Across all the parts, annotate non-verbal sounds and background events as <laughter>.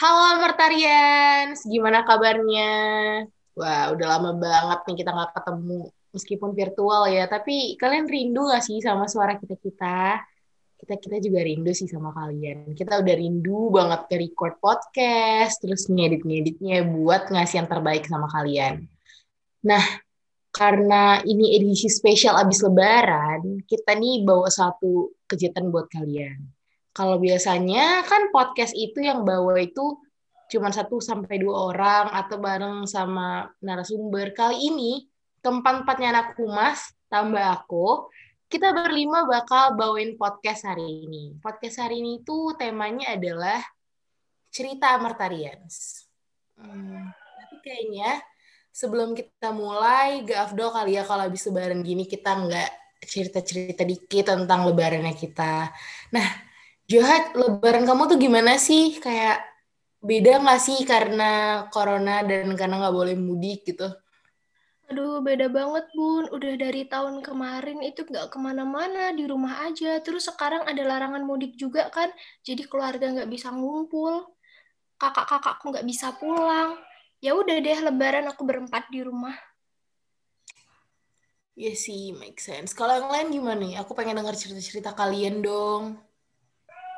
Halo Martarians, gimana kabarnya? Wah, udah lama banget nih kita nggak ketemu, meskipun virtual ya. Tapi kalian rindu gak sih sama suara kita-kita? Kita-kita juga rindu sih sama kalian. Kita udah rindu banget ke record podcast, terus ngedit-ngeditnya buat ngasih yang terbaik sama kalian. Nah, karena ini edisi spesial abis lebaran, kita nih bawa satu kejutan buat kalian. Kalau biasanya kan podcast itu yang bawa itu cuma satu sampai dua orang atau bareng sama narasumber. Kali ini keempat-empatnya anak humas tambah aku, kita berlima bakal bawain podcast hari ini. Podcast hari ini itu temanya adalah cerita Amartarians. Hmm, tapi kayaknya sebelum kita mulai, gak afdol kali ya kalau habis lebaran gini kita nggak cerita-cerita dikit tentang lebarannya kita. Nah, Johat, lebaran kamu tuh gimana sih? Kayak beda nggak sih karena corona dan karena nggak boleh mudik gitu? Aduh, beda banget, Bun. Udah dari tahun kemarin itu nggak ke mana-mana, di rumah aja. Terus sekarang ada larangan mudik juga kan, jadi keluarga nggak bisa ngumpul. Kakak-kakakku nggak bisa pulang. Ya udah deh, lebaran aku berempat di rumah. Iya sih, make sense. Kalau yang lain gimana nih? Aku pengen dengar cerita-cerita kalian dong.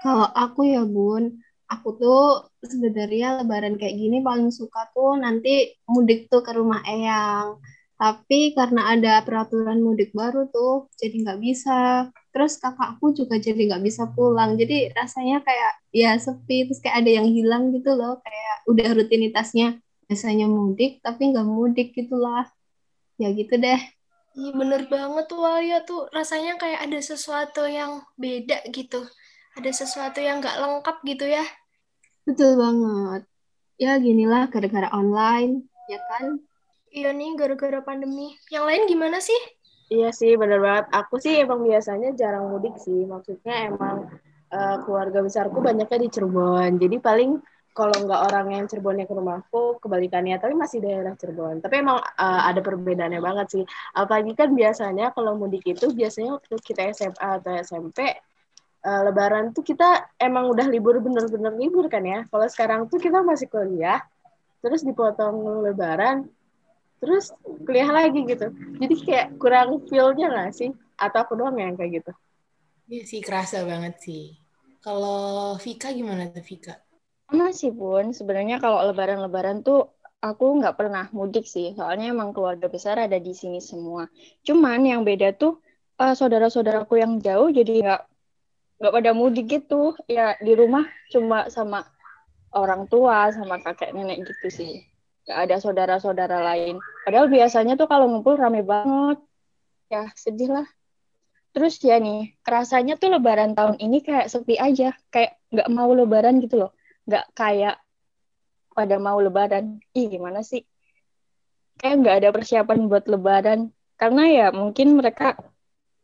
Kalau aku ya Bun, aku tuh sebenarnya lebaran kayak gini paling suka tuh nanti mudik tuh ke rumah Eyang. Tapi karena ada peraturan mudik baru tuh, jadi nggak bisa. Terus kakakku juga jadi nggak bisa pulang. Jadi rasanya kayak ya sepi, terus kayak ada yang hilang gitu loh. Kayak udah rutinitasnya biasanya mudik, tapi nggak mudik gitulah. Ya gitu deh. Iya bener banget tuh Walia tuh rasanya kayak ada sesuatu yang beda gitu ada sesuatu yang nggak lengkap gitu ya. Betul banget. Ya ginilah gara-gara online, ya kan? Iya nih gara-gara pandemi. Yang lain gimana sih? Iya sih bener banget. Aku sih emang biasanya jarang mudik sih. Maksudnya emang uh, keluarga besarku banyaknya di Cirebon. Jadi paling kalau nggak orang yang Cirebonnya ke rumahku, kebalikannya. Tapi masih daerah Cirebon. Tapi emang uh, ada perbedaannya banget sih. Apalagi kan biasanya kalau mudik itu biasanya waktu kita SMA atau SMP uh, Lebaran tuh kita emang udah libur bener-bener libur kan ya. Kalau sekarang tuh kita masih kuliah, terus dipotong Lebaran, terus kuliah lagi gitu. Jadi kayak kurang feel-nya nggak sih? Atau aku doang yang kayak gitu? Iya sih, kerasa banget sih. Kalau Vika gimana tuh Vika? Sama sih Bun, sebenarnya kalau Lebaran-Lebaran tuh aku nggak pernah mudik sih, soalnya emang keluarga besar ada di sini semua. Cuman yang beda tuh uh, saudara-saudaraku yang jauh jadi nggak nggak pada mudik gitu. Ya di rumah cuma sama orang tua sama kakek nenek gitu sih. Nggak ada saudara-saudara lain. Padahal biasanya tuh kalau ngumpul rame banget. Ya sedih lah. Terus ya nih rasanya tuh lebaran tahun ini kayak sepi aja. Kayak nggak mau lebaran gitu loh. Nggak kayak pada mau lebaran. Ih gimana sih? Kayak nggak ada persiapan buat lebaran. Karena ya mungkin mereka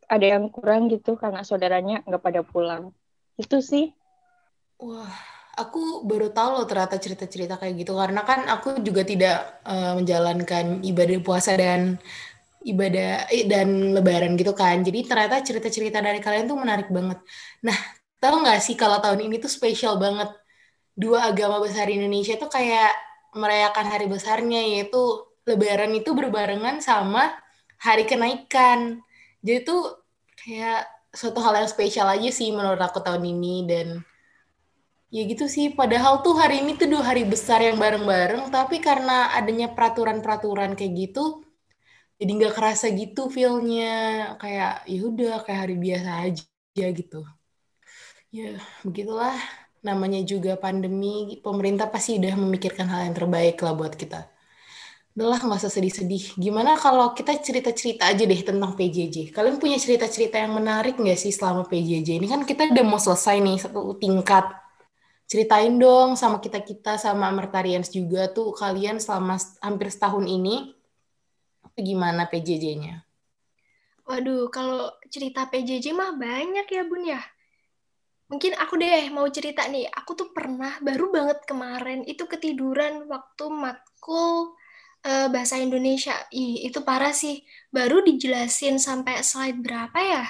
ada yang kurang gitu karena saudaranya nggak pada pulang. Itu sih. Wah, aku baru tahu loh ternyata cerita-cerita kayak gitu karena kan aku juga tidak uh, menjalankan ibadah puasa dan ibadah eh, dan lebaran gitu kan. Jadi ternyata cerita-cerita dari kalian tuh menarik banget. Nah, tahu nggak sih kalau tahun ini tuh spesial banget. Dua agama besar Indonesia tuh kayak merayakan hari besarnya yaitu lebaran itu berbarengan sama hari kenaikan. Jadi tuh kayak suatu hal yang spesial aja sih menurut aku tahun ini dan ya gitu sih. Padahal tuh hari ini tuh dua hari besar yang bareng-bareng tapi karena adanya peraturan-peraturan kayak gitu jadi nggak kerasa gitu feelnya. Kayak ya udah kayak hari biasa aja gitu. Ya begitulah. Namanya juga pandemi pemerintah pasti udah memikirkan hal yang terbaik lah buat kita Udahlah, nggak usah sedih-sedih. Gimana kalau kita cerita-cerita aja deh tentang PJJ? Kalian punya cerita-cerita yang menarik nggak sih selama PJJ? Ini kan kita udah mau selesai nih satu tingkat. Ceritain dong sama kita-kita, sama Amertarians juga tuh kalian selama hampir setahun ini, gimana PJJ-nya? Waduh, kalau cerita PJJ mah banyak ya Bun ya. Mungkin aku deh mau cerita nih, aku tuh pernah baru banget kemarin itu ketiduran waktu matkul uh, bahasa Indonesia. Ih, itu parah sih. Baru dijelasin sampai slide berapa ya?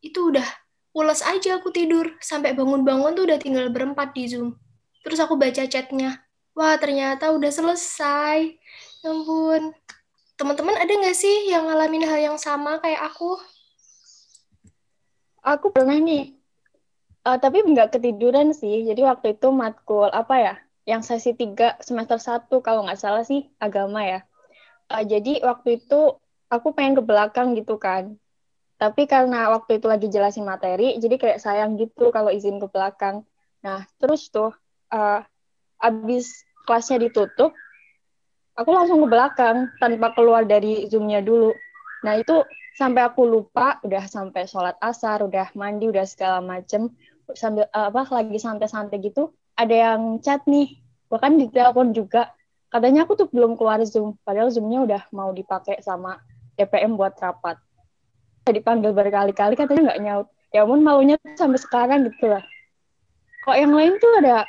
Itu udah pulas aja aku tidur. Sampai bangun-bangun tuh udah tinggal berempat di Zoom. Terus aku baca chatnya. Wah, ternyata udah selesai. Ya ampun. Teman-teman ada nggak sih yang ngalamin hal yang sama kayak aku? Aku pernah nih. Uh, tapi nggak ketiduran sih. Jadi waktu itu matkul apa ya? Yang sesi 3 semester 1 kalau nggak salah sih agama ya. Uh, jadi waktu itu aku pengen ke belakang gitu kan. Tapi karena waktu itu lagi jelasin materi, jadi kayak sayang gitu kalau izin ke belakang. Nah, terus tuh uh, abis kelasnya ditutup, aku langsung ke belakang tanpa keluar dari zoomnya dulu. Nah itu sampai aku lupa, udah sampai sholat asar, udah mandi, udah segala macem, sambil uh, apa lagi santai-santai gitu, ada yang chat nih, bahkan di telepon juga. Katanya aku tuh belum keluar zoom, padahal zoomnya udah mau dipakai sama DPM buat rapat. Dipanggil berkali-kali katanya nggak nyaut. Ya ampun malunya sampai sekarang gitu lah. Kok yang lain tuh ada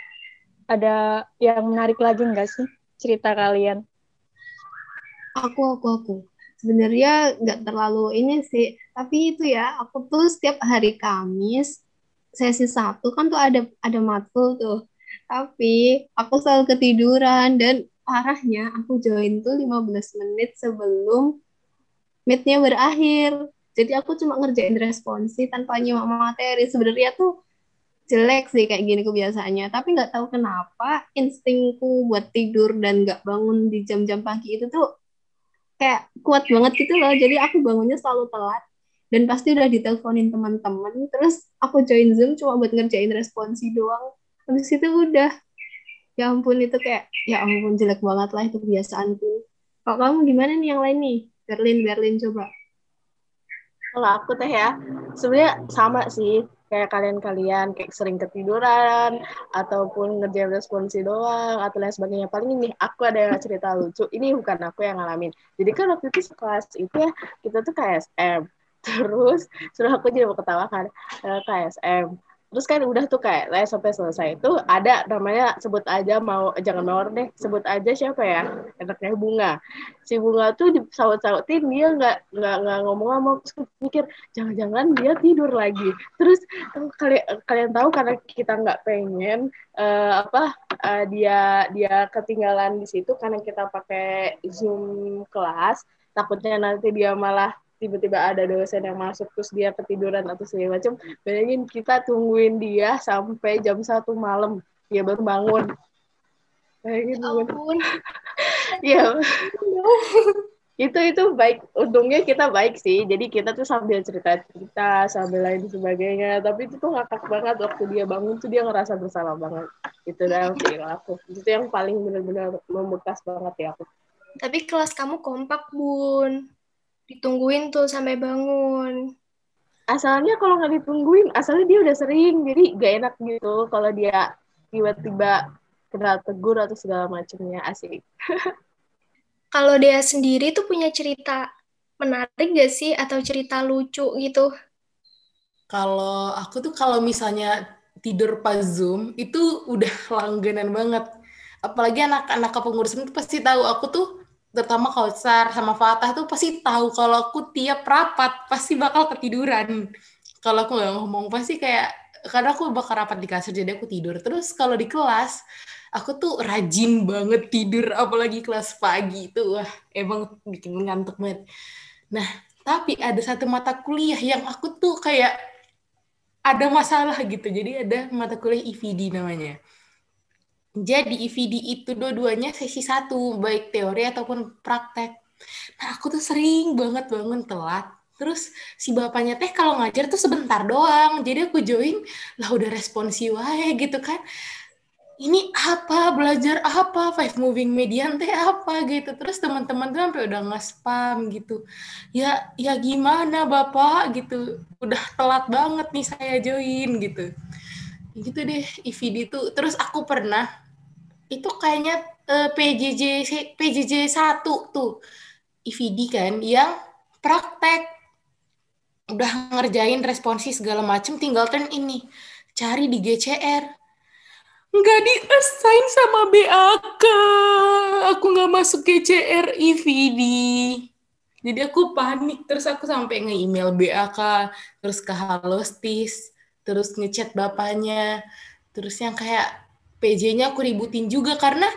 ada yang menarik lagi nggak sih cerita kalian? Aku, aku, aku. Sebenarnya nggak terlalu ini sih, tapi itu ya, aku tuh setiap hari Kamis sesi satu kan tuh ada ada matkul tuh. Tapi aku selalu ketiduran dan parahnya aku join tuh 15 menit sebelum meetnya berakhir. Jadi aku cuma ngerjain responsi tanpa nyimak materi. Sebenarnya tuh jelek sih kayak gini kebiasaannya tapi nggak tahu kenapa instingku buat tidur dan nggak bangun di jam-jam pagi itu tuh kayak kuat banget gitu loh jadi aku bangunnya selalu telat dan pasti udah diteleponin teman-teman terus aku join zoom cuma buat ngerjain responsi doang habis itu udah. Ya ampun itu kayak ya ampun jelek banget lah itu kebiasaanku. Kalau kamu gimana nih yang lain nih? Berlin Berlin coba. Kalau aku teh ya sebenarnya sama sih. Kayak kalian-kalian kayak sering ketiduran ataupun ngerjain responsi doang atau lain sebagainya. Paling ini aku ada yang cerita lucu. Ini bukan aku yang ngalamin. Jadi kan waktu itu kelas itu ya kita tuh KSM <laughs> terus sudah aku jadi mau ketawakan uh, eh, KSM terus kan udah tuh kayak les sampai selesai itu ada namanya sebut aja mau jangan mawar deh sebut aja siapa ya enaknya bunga. Si bunga tuh disaut-sautin dia nggak nggak nggak ngomong-ngomong terus mikir jangan-jangan dia tidur lagi. Terus kalian kalian tahu karena kita nggak pengen uh, apa uh, dia dia ketinggalan di situ karena kita pakai zoom kelas takutnya nanti dia malah tiba-tiba ada dosen yang masuk terus dia ketiduran atau segala macam bayangin kita tungguin dia sampai jam satu malam dia baru bangun. Bayangin ya ampun. <laughs> Ya. Itu itu baik. Untungnya kita baik sih. Jadi kita tuh sambil cerita cerita sambil lain sebagainya. Tapi itu tuh ngakak banget waktu dia bangun tuh dia ngerasa bersalah banget. Itu dalam sih aku. Itu yang paling benar-benar membekas banget ya aku. Tapi kelas kamu kompak bun ditungguin tuh sampai bangun. Asalnya kalau nggak ditungguin, asalnya dia udah sering, jadi gak enak gitu kalau dia tiba-tiba kenal tegur atau segala macamnya asik. <laughs> kalau dia sendiri tuh punya cerita menarik gak sih atau cerita lucu gitu? Kalau aku tuh kalau misalnya tidur pas Zoom itu udah <laughs> langganan banget. Apalagi anak-anak kepengurusan itu pasti tahu aku tuh terutama Kautsar sama Fatah tuh pasti tahu kalau aku tiap rapat pasti bakal ketiduran. Kalau aku nggak ngomong pasti kayak karena aku bakal rapat di kasur jadi aku tidur. Terus kalau di kelas aku tuh rajin banget tidur apalagi kelas pagi itu wah emang bikin ngantuk banget. Nah, tapi ada satu mata kuliah yang aku tuh kayak ada masalah gitu. Jadi ada mata kuliah IVD namanya jadi EVD itu dua-duanya sesi satu, baik teori ataupun praktek. Nah, aku tuh sering banget bangun telat. Terus si bapaknya teh kalau ngajar tuh sebentar doang. Jadi aku join, lah udah responsi wae gitu kan. Ini apa, belajar apa, five moving median teh apa gitu. Terus teman-teman tuh sampai udah nge-spam gitu. Ya, ya gimana Bapak gitu. Udah telat banget nih saya join gitu gitu deh IVD tuh. Terus aku pernah itu kayaknya uh, PJJ PJJ satu tuh IVD kan yang praktek. Udah ngerjain responsi segala macem tinggal turn ini cari di GCR nggak di assign sama BAK aku nggak masuk GCR IVD jadi aku panik terus aku sampai nge-email BAK terus ke Halostis terus ngechat bapaknya terus yang kayak PJ-nya aku ributin juga karena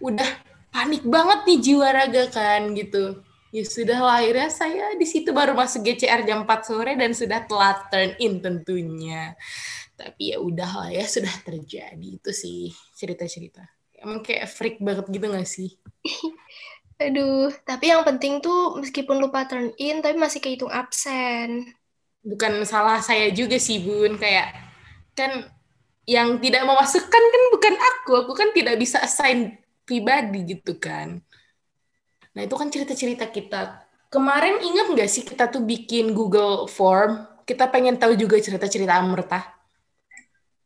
udah panik banget nih jiwa raga kan gitu. Ya sudah lah, akhirnya saya di situ baru masuk GCR jam 4 sore dan sudah telat turn in tentunya. Tapi ya udah lah ya, sudah terjadi. Itu sih cerita-cerita. Emang kayak freak banget gitu gak sih? <laughs> Aduh, tapi yang penting tuh meskipun lupa turn in, tapi masih kehitung absen. Bukan salah saya juga sih, Bun. Kayak, kan yang tidak memasukkan kan bukan aku. Aku kan tidak bisa assign pribadi gitu kan. Nah itu kan cerita-cerita kita. Kemarin ingat nggak sih kita tuh bikin Google Form? Kita pengen tahu juga cerita-cerita Amrta.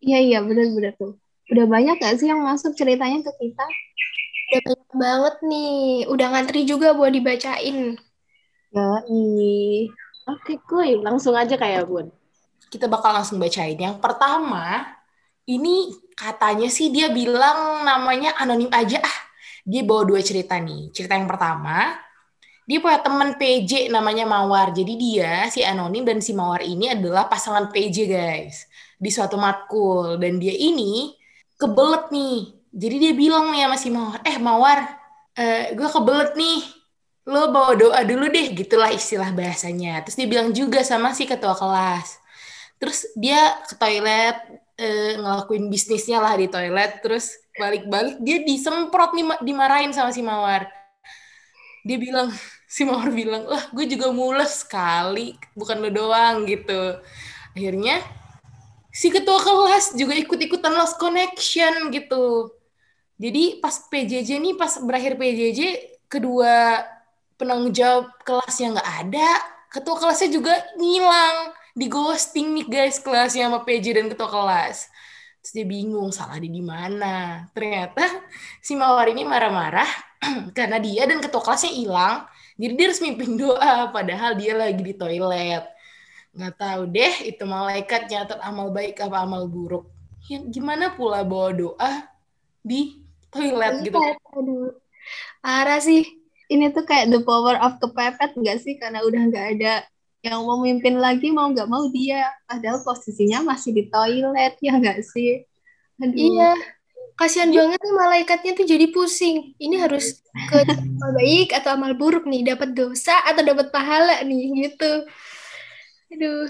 Iya iya benar-benar tuh. Udah banyak gak sih yang masuk ceritanya ke kita? Udah banyak banget nih. Udah ngantri juga buat dibacain. Ya, Oke, kuy. Langsung aja kayak Bun. Kita bakal langsung bacain. Yang pertama, ini katanya sih dia bilang namanya anonim aja ah. Dia bawa dua cerita nih. Cerita yang pertama, dia punya teman PJ namanya Mawar. Jadi dia si anonim dan si Mawar ini adalah pasangan PJ guys di suatu matkul dan dia ini kebelet nih. Jadi dia bilang nih sama si Mawar, eh Mawar, eh, gue kebelet nih. Lo bawa doa dulu deh, gitulah istilah bahasanya. Terus dia bilang juga sama si ketua kelas. Terus dia ke toilet, eh, ngelakuin bisnisnya lah di toilet terus balik-balik dia disemprot nih dimarahin sama si Mawar dia bilang <laughs> si Mawar bilang wah gue juga mules sekali bukan lo doang gitu akhirnya si ketua kelas juga ikut-ikutan lost connection gitu jadi pas PJJ nih pas berakhir PJJ kedua penanggung jawab kelasnya nggak ada ketua kelasnya juga ngilang di ghosting nih guys kelasnya sama PJ dan ketua kelas. Terus dia bingung salah di mana. Ternyata si Mawar ini marah-marah <clears throat> karena dia dan ketua kelasnya hilang. Jadi dia harus mimpin doa padahal dia lagi di toilet. Nggak tahu deh itu malaikat nyatet amal baik apa amal buruk. Ya, gimana pula bawa doa di toilet gitu. Aduh. Parah sih. Ini tuh kayak the power of kepepet nggak sih? Karena udah nggak ada yang mau mimpin lagi mau nggak mau dia. Padahal posisinya masih di toilet ya nggak sih? Aduh. iya. Kasihan ya. banget nih malaikatnya tuh jadi pusing. Ini harus ke <laughs> amal baik atau amal buruk nih? Dapat dosa atau dapat pahala nih? Gitu. Aduh.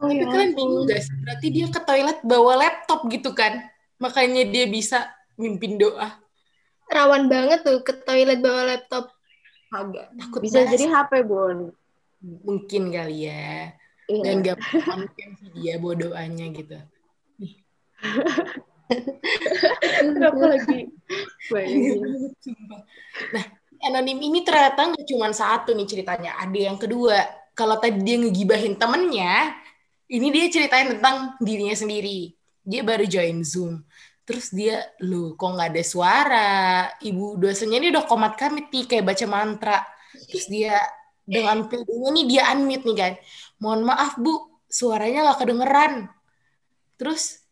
Oh, tapi ya. kalian bingung guys berarti dia ke toilet bawa laptop gitu kan? Makanya dia bisa mimpin doa. Rawan banget tuh ke toilet bawa laptop agak. Takut bisa bahas. jadi HP bun. Mungkin kali ya. Iya. dan gak mungkin sih dia bodohnya gitu. Kenapa lagi nah anonim ini ternyata nggak cuma satu nih ceritanya. Ada yang kedua. Kalau tadi dia ngegibahin temennya ini dia ceritain tentang dirinya sendiri. Dia baru join zoom terus dia lu kok nggak ada suara ibu dosennya ini udah komat kami nih kayak baca mantra terus dia dengan PD-nya nih dia unmute nih kan. Mohon maaf Bu, suaranya gak kedengeran. Terus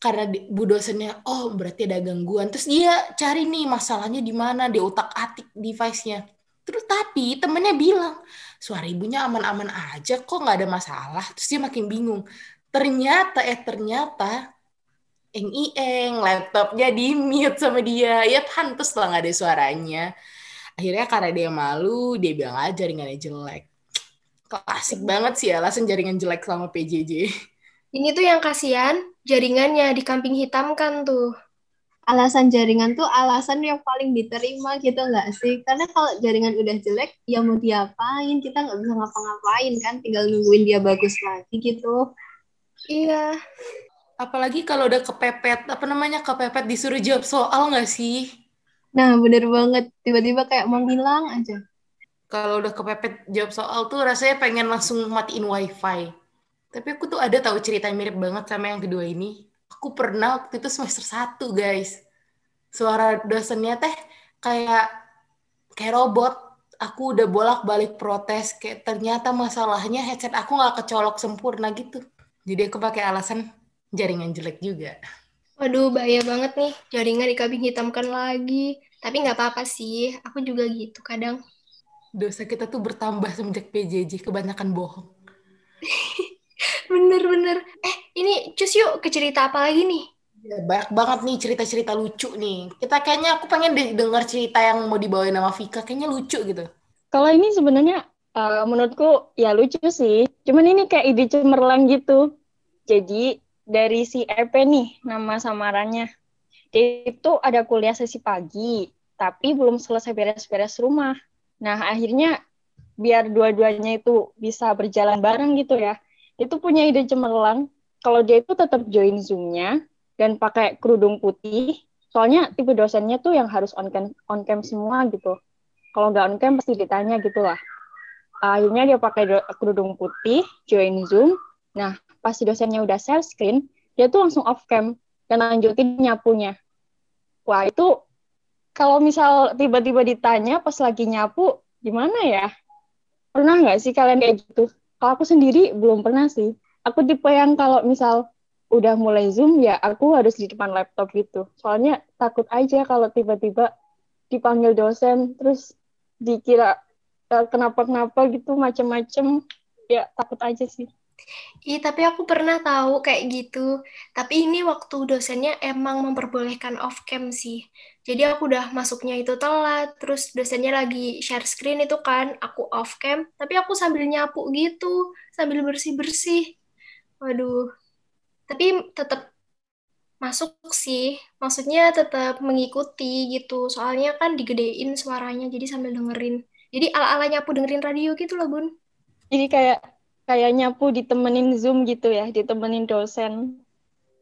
karena bu dosennya, oh berarti ada gangguan. Terus dia cari nih masalahnya di mana, di otak atik device-nya. Terus tapi temennya bilang, suara ibunya aman-aman aja kok nggak ada masalah. Terus dia makin bingung. Ternyata, eh ternyata, eng ieng laptopnya di mute sama dia. Ya pantes lah nggak ada suaranya akhirnya karena dia malu dia bilang aja jaringannya jelek klasik banget sih alasan jaringan jelek selama PJJ ini tuh yang kasihan jaringannya di kambing hitam kan tuh alasan jaringan tuh alasan yang paling diterima gitu nggak sih? Karena kalau jaringan udah jelek, ya mau diapain? Kita nggak bisa ngapa-ngapain kan, tinggal nungguin dia bagus lagi gitu. Iya. Apalagi kalau udah kepepet, apa namanya kepepet disuruh jawab soal nggak sih? Nah, bener banget. Tiba-tiba kayak menghilang aja. Kalau udah kepepet jawab soal tuh rasanya pengen langsung matiin wifi. Tapi aku tuh ada tahu cerita mirip banget sama yang kedua ini. Aku pernah waktu itu semester 1, guys. Suara dosennya teh kayak kayak robot. Aku udah bolak-balik protes. Kayak ternyata masalahnya headset aku nggak kecolok sempurna gitu. Jadi aku pakai alasan jaringan jelek juga. Waduh, bahaya banget nih. Jaringan dikabing hitamkan lagi. Tapi nggak apa-apa sih, aku juga gitu kadang. Dosa kita tuh bertambah semenjak PJJ, kebanyakan bohong. <laughs> Bener-bener. Eh, ini cus yuk ke cerita apa lagi nih? Ya, banyak banget nih cerita-cerita lucu nih. Kita kayaknya aku pengen dengar cerita yang mau dibawain sama Vika, kayaknya lucu gitu. Kalau ini sebenarnya uh, menurutku ya lucu sih. Cuman ini kayak ide cemerlang gitu. Jadi dari si EP nih nama samarannya. Dia itu ada kuliah sesi pagi, tapi belum selesai beres-beres rumah. Nah, akhirnya biar dua-duanya itu bisa berjalan bareng gitu ya. Itu punya ide cemerlang kalau dia itu tetap join Zoom-nya dan pakai kerudung putih. Soalnya tipe dosennya tuh yang harus on cam, on cam semua gitu. Kalau nggak on cam pasti ditanya gitu lah. Akhirnya dia pakai kerudung putih, join Zoom. Nah, pas dosennya udah share screen, dia tuh langsung off cam dan lanjutin nyapunya. Wah, itu kalau misal tiba-tiba ditanya pas lagi nyapu, gimana ya? Pernah nggak sih kalian kayak gitu? Kalau aku sendiri belum pernah sih. Aku tipe yang kalau misal udah mulai Zoom, ya aku harus di depan laptop gitu. Soalnya takut aja kalau tiba-tiba dipanggil dosen, terus dikira eh, kenapa-kenapa gitu, macem-macem. Ya takut aja sih. Iya, tapi aku pernah tahu kayak gitu. Tapi ini waktu dosennya emang memperbolehkan off cam sih. Jadi aku udah masuknya itu telat, terus dosennya lagi share screen itu kan, aku off cam, tapi aku sambil nyapu gitu, sambil bersih-bersih. Waduh. Tapi tetap masuk sih. Maksudnya tetap mengikuti gitu. Soalnya kan digedein suaranya, jadi sambil dengerin. Jadi ala-ala nyapu dengerin radio gitu loh, Bun. Jadi kayak kayak nyapu ditemenin Zoom gitu ya, ditemenin dosen.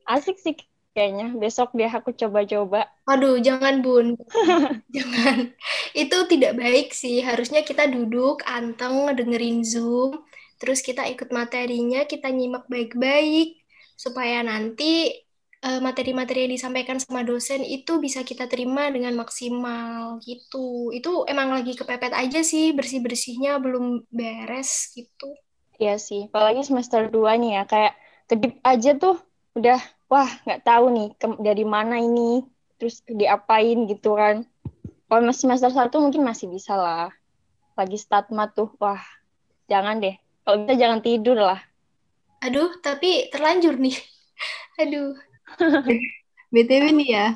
Asik sih kayaknya. Besok deh aku coba-coba. Aduh, jangan Bun. <laughs> jangan. Itu tidak baik sih. Harusnya kita duduk, anteng, dengerin Zoom. Terus kita ikut materinya, kita nyimak baik-baik. Supaya nanti eh, materi-materi yang disampaikan sama dosen itu bisa kita terima dengan maksimal gitu. Itu emang lagi kepepet aja sih, bersih-bersihnya belum beres gitu. Iya sih, apalagi semester 2 nih ya, kayak kedip aja tuh udah, wah nggak tahu nih ke, dari mana ini, terus diapain gitu kan. Kalau masih semester 1 mungkin masih bisa lah. Lagi statma tuh, wah jangan deh. Kalau bisa jangan tidur lah. Aduh, tapi terlanjur nih. <laughs> Aduh. <laughs> BTW nih ya,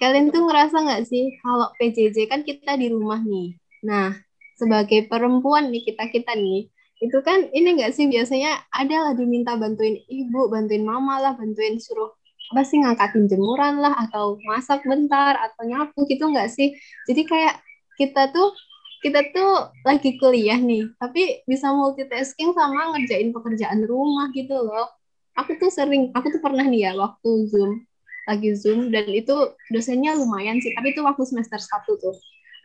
kalian tuh ngerasa nggak sih kalau PJJ kan kita di rumah nih. Nah, sebagai perempuan nih kita-kita nih, itu kan ini enggak sih biasanya ada lah diminta bantuin ibu, bantuin mama lah, bantuin suruh apa sih ngangkatin jemuran lah atau masak bentar atau nyapu gitu enggak sih? Jadi kayak kita tuh kita tuh lagi kuliah nih, tapi bisa multitasking sama ngerjain pekerjaan rumah gitu loh. Aku tuh sering, aku tuh pernah nih ya waktu Zoom, lagi Zoom, dan itu dosennya lumayan sih, tapi itu waktu semester satu tuh.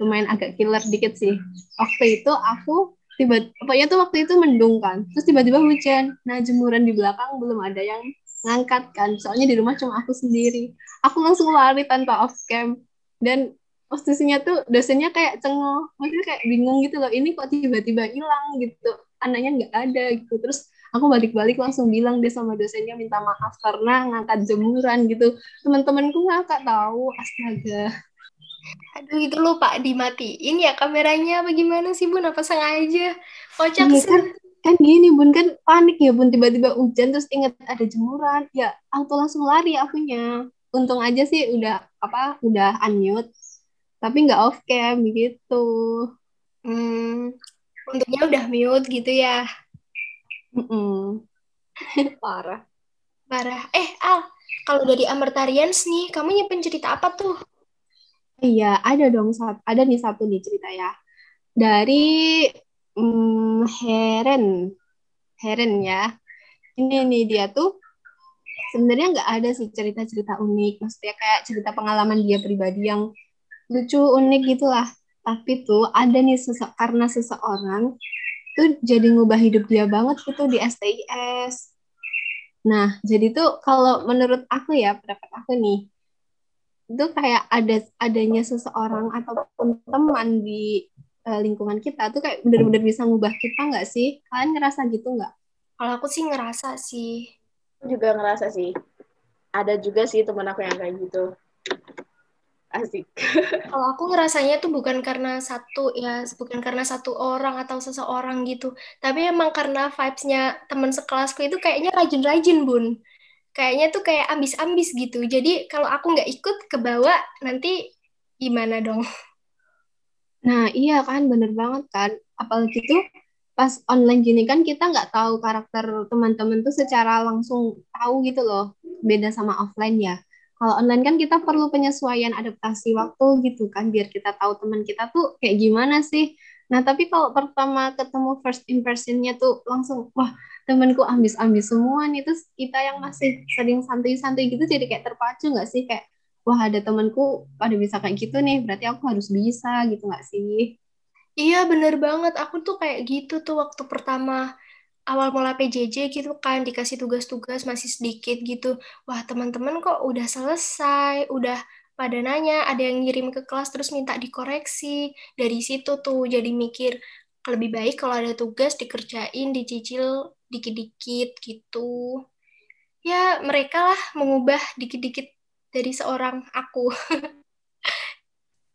Lumayan agak killer dikit sih. Waktu itu aku tiba pokoknya tuh waktu itu mendung kan. Terus tiba-tiba hujan. Nah jemuran di belakang belum ada yang ngangkat kan. Soalnya di rumah cuma aku sendiri. Aku langsung lari tanpa off cam. Dan posisinya tuh dosennya kayak cengok maksudnya kayak bingung gitu loh. Ini kok tiba-tiba hilang gitu. Anaknya nggak ada gitu. Terus aku balik-balik langsung bilang deh sama dosennya minta maaf karena ngangkat jemuran gitu. Teman-temanku ngangkat tahu. Astaga Aduh itu lupa dimatiin ya kameranya bagaimana sih Bun? Apa sengaja? Kocak iya, sih. Kan, kan gini Bun, kan panik ya Bun. Tiba-tiba hujan terus inget ada jemuran. Ya auto langsung lari akunya. Untung aja sih udah apa udah unmute. Tapi nggak off cam gitu. Hmm, untungnya udah mute gitu ya. Mm -mm. <laughs> Parah. Parah. Eh Al, kalau dari Amertarians nih, kamu nyimpen cerita apa tuh? Iya, ada dong. Ada nih satu nih cerita ya. Dari hmm, Heren. Heren ya. Ini nih dia tuh sebenarnya nggak ada sih cerita-cerita unik. Maksudnya kayak cerita pengalaman dia pribadi yang lucu, unik gitulah. Tapi tuh ada nih sese karena seseorang tuh jadi ngubah hidup dia banget gitu di STIS. Nah, jadi tuh kalau menurut aku ya, pendapat aku nih, itu kayak ada adanya seseorang ataupun teman di uh, lingkungan kita tuh kayak benar-benar bisa ngubah kita nggak sih? Kalian ngerasa gitu nggak? Kalau aku sih ngerasa sih. Aku juga ngerasa sih. Ada juga sih teman aku yang kayak gitu. Asik. <laughs> Kalau aku ngerasanya tuh bukan karena satu ya, bukan karena satu orang atau seseorang gitu, tapi emang karena vibes-nya teman sekelasku itu kayaknya rajin-rajin, Bun. Kayaknya tuh kayak ambis-ambis gitu. Jadi kalau aku nggak ikut ke bawah nanti gimana dong? Nah, iya kan, bener banget kan. Apalagi tuh pas online gini kan kita nggak tahu karakter teman-teman tuh secara langsung tahu gitu loh. Beda sama offline ya. Kalau online kan kita perlu penyesuaian adaptasi waktu gitu kan, biar kita tahu teman kita tuh kayak gimana sih. Nah, tapi kalau pertama ketemu first impressionnya tuh langsung, wah temanku ambis-ambis semua nih. Terus kita yang masih sering santai-santai gitu jadi kayak terpacu nggak sih? Kayak, wah ada temanku pada bisa kayak gitu nih, berarti aku harus bisa gitu nggak sih? Iya bener banget, aku tuh kayak gitu tuh waktu pertama awal mula PJJ gitu kan, dikasih tugas-tugas masih sedikit gitu. Wah teman-teman kok udah selesai, udah pada nanya, ada yang ngirim ke kelas terus minta dikoreksi. Dari situ tuh jadi mikir, lebih baik kalau ada tugas dikerjain, dicicil dikit-dikit gitu. Ya mereka lah mengubah dikit-dikit dari seorang aku.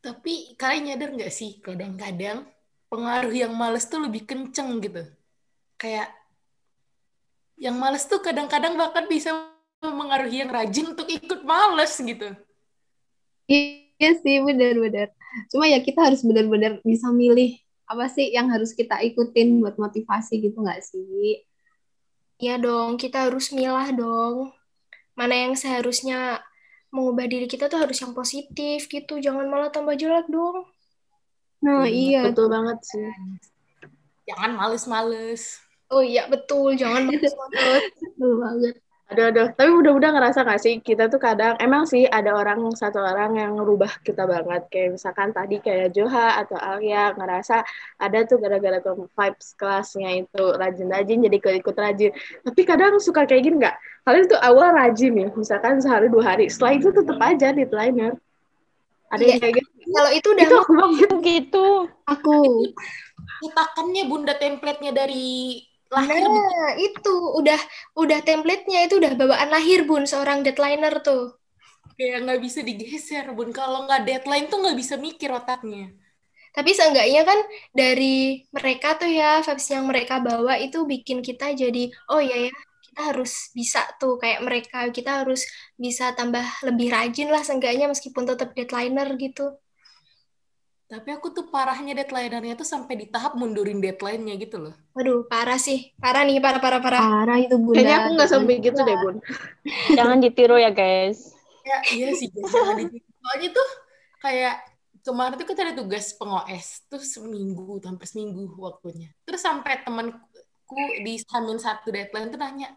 Tapi kalian nyadar nggak sih kadang-kadang pengaruh yang males tuh lebih kenceng gitu. Kayak yang males tuh kadang-kadang bahkan bisa mempengaruhi yang rajin untuk ikut males gitu. Iya sih, benar-benar. Cuma ya kita harus benar-benar bisa milih apa sih yang harus kita ikutin buat motivasi gitu nggak sih? Iya dong, kita harus milah dong. Mana yang seharusnya mengubah diri kita tuh harus yang positif gitu. Jangan malah tambah jelek dong. Nah iya. betul banget sih. Jangan males-males. Oh iya betul. Jangan <laughs> males-males. Betul banget Aduh, aduh. Tapi udah-udah ngerasa gak sih, kita tuh kadang, emang sih ada orang, satu orang yang ngerubah kita banget. Kayak misalkan tadi kayak Joha atau Alia ngerasa ada tuh gara-gara tuh vibes kelasnya itu rajin-rajin, jadi ikut-ikut rajin. Tapi kadang suka kayak gini gak? Kalian tuh awal rajin ya, misalkan sehari dua hari. Setelah itu tetap aja di liner. Ada yang iya. kayak gitu. Kalau itu udah itu aku gitu. Aku. Cetakannya bunda template-nya dari lahir nah itu. Udah udah templatenya itu udah bawaan lahir bun seorang deadlineer tuh. Kayak nggak bisa digeser bun. Kalau nggak deadline tuh nggak bisa mikir otaknya. Tapi seenggaknya kan dari mereka tuh ya vibes yang mereka bawa itu bikin kita jadi oh ya ya kita harus bisa tuh. Kayak mereka kita harus bisa tambah lebih rajin lah seenggaknya meskipun tetap deadlineer gitu tapi aku tuh parahnya deadline-nya tuh sampai di tahap mundurin deadline-nya gitu loh. Waduh, parah sih. Parah nih, parah, parah, parah. Parah itu, Bunda. Kayaknya aku nggak sampai gitu deh, Bun. <laughs> Jangan ditiru ya, guys. Ya, iya sih, jangan ditiru. Soalnya tuh kayak kemarin tuh kita ada tugas pengos tuh seminggu, sampai seminggu waktunya. Terus sampai temanku di Hamin satu deadline tuh nanya,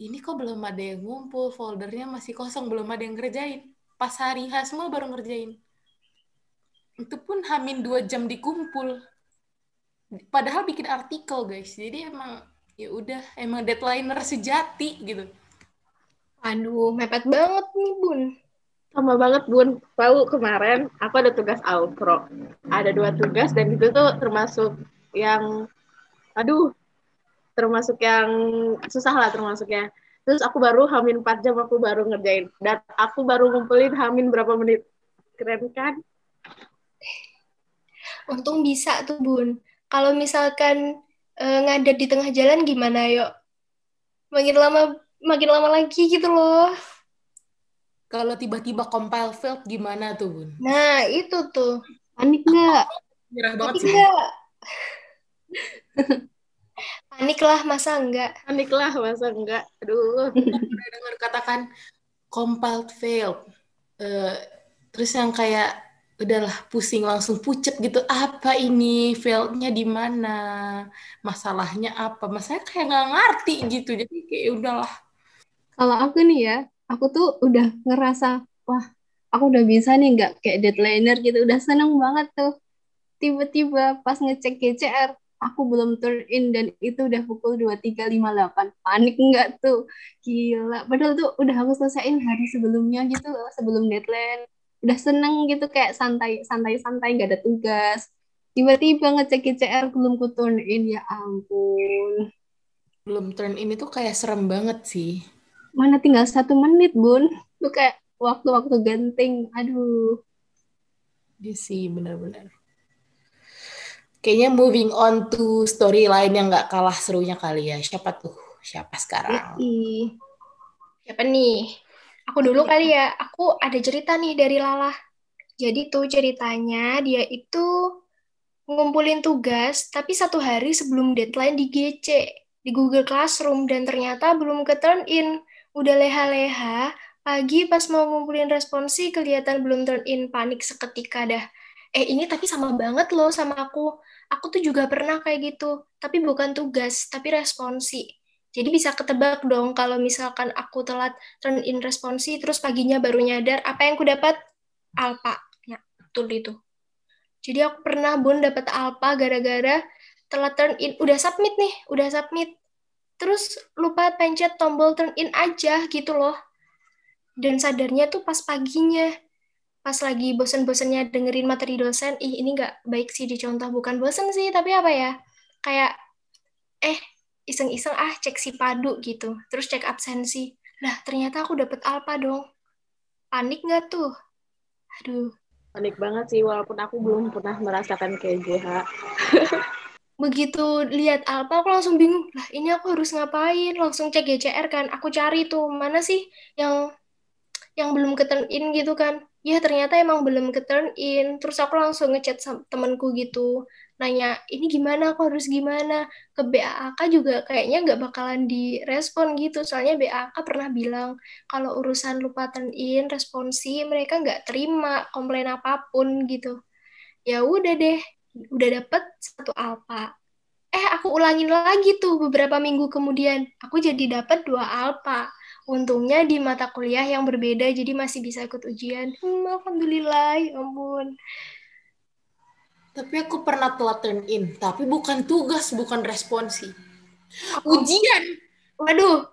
ini kok belum ada yang ngumpul, foldernya masih kosong, belum ada yang ngerjain. Pas hari H semua baru ngerjain itu pun hamin dua jam dikumpul. Padahal bikin artikel guys. Jadi emang ya udah emang deadlineer sejati gitu. Aduh mepet banget nih bun. Sama banget bun. Tahu kemarin aku ada tugas outro. Ada dua tugas dan itu tuh termasuk yang aduh termasuk yang susah lah termasuknya. Terus aku baru hamin 4 jam aku baru ngerjain. Dan aku baru ngumpulin hamin berapa menit. Keren kan Untung bisa tuh Bun. Kalau misalkan uh, ngadat di tengah jalan gimana yuk? Makin lama makin lama lagi gitu loh. Kalau tiba-tiba compile failed gimana tuh Bun? Nah itu tuh. Panik nggak? Nyerah banget sih. Panik lah masa enggak? Panik lah masa enggak? Aduh. <laughs> Udah dengar katakan compiled failed. Uh, terus yang kayak udahlah pusing langsung pucet gitu apa ini? Failednya di mana? Masalahnya apa? Masalahnya kayak nggak ngerti gitu jadi kayak udahlah. Kalau aku nih ya aku tuh udah ngerasa wah aku udah bisa nih nggak kayak deadlineer gitu. Udah seneng banget tuh. Tiba-tiba pas ngecek GCR aku belum turn in dan itu udah pukul 23.58 panik nggak tuh? Gila. Padahal tuh udah aku selesaiin hari sebelumnya gitu loh sebelum deadline udah seneng gitu kayak santai santai santai nggak ada tugas. Tiba-tiba ngecek ICR belum ku turn in ya ampun. Belum turn in itu kayak serem banget sih. Mana tinggal satu menit bun. Tuh kayak waktu-waktu genting aduh. Iya sih benar-benar kayaknya moving on to story lain yang nggak kalah serunya kali ya. Siapa tuh? Siapa sekarang? Ii. Siapa nih? Aku dulu kali ya. Aku ada cerita nih dari Lala. Jadi tuh ceritanya dia itu ngumpulin tugas, tapi satu hari sebelum deadline di GC, di Google Classroom, dan ternyata belum ke turn in. Udah leha-leha, pagi pas mau ngumpulin responsi, kelihatan belum turn in, panik seketika dah. Eh ini tapi sama banget loh sama aku. Aku tuh juga pernah kayak gitu, tapi bukan tugas, tapi responsi. Jadi bisa ketebak dong kalau misalkan aku telat turn in responsi, terus paginya baru nyadar apa yang aku dapat? Alpa. Ya, betul itu. Jadi aku pernah bun dapat alpa gara-gara telat turn in. Udah submit nih, udah submit. Terus lupa pencet tombol turn in aja gitu loh. Dan sadarnya tuh pas paginya. Pas lagi bosen-bosennya dengerin materi dosen, ih ini nggak baik sih dicontoh. Bukan bosen sih, tapi apa ya? Kayak, eh iseng-iseng ah cek si padu gitu. Terus cek absensi. Lah ternyata aku dapet alpa dong. Panik nggak tuh? Aduh. Panik banget sih, walaupun aku belum pernah merasakan kayak GH. <laughs> Begitu lihat alpa, aku langsung bingung. Lah ini aku harus ngapain? Langsung cek GCR kan. Aku cari tuh, mana sih yang yang belum ke turn in gitu kan. Ya ternyata emang belum ke turn in. Terus aku langsung ngechat temanku gitu nanya ini gimana? Aku harus gimana? Ke BAK juga kayaknya nggak bakalan direspon gitu. Soalnya BAK pernah bilang kalau urusan lupa turn in responsi mereka nggak terima komplain apa pun gitu. Ya udah deh udah dapet satu alpa eh aku ulangin lagi tuh beberapa minggu kemudian. Aku jadi dapet dua alpa untungnya di mata kuliah yang berbeda jadi masih bisa ikut ujian. Hmm, alhamdulillah ya ampun tapi aku pernah telat turn in, tapi bukan tugas, bukan responsi. Ujian. Waduh.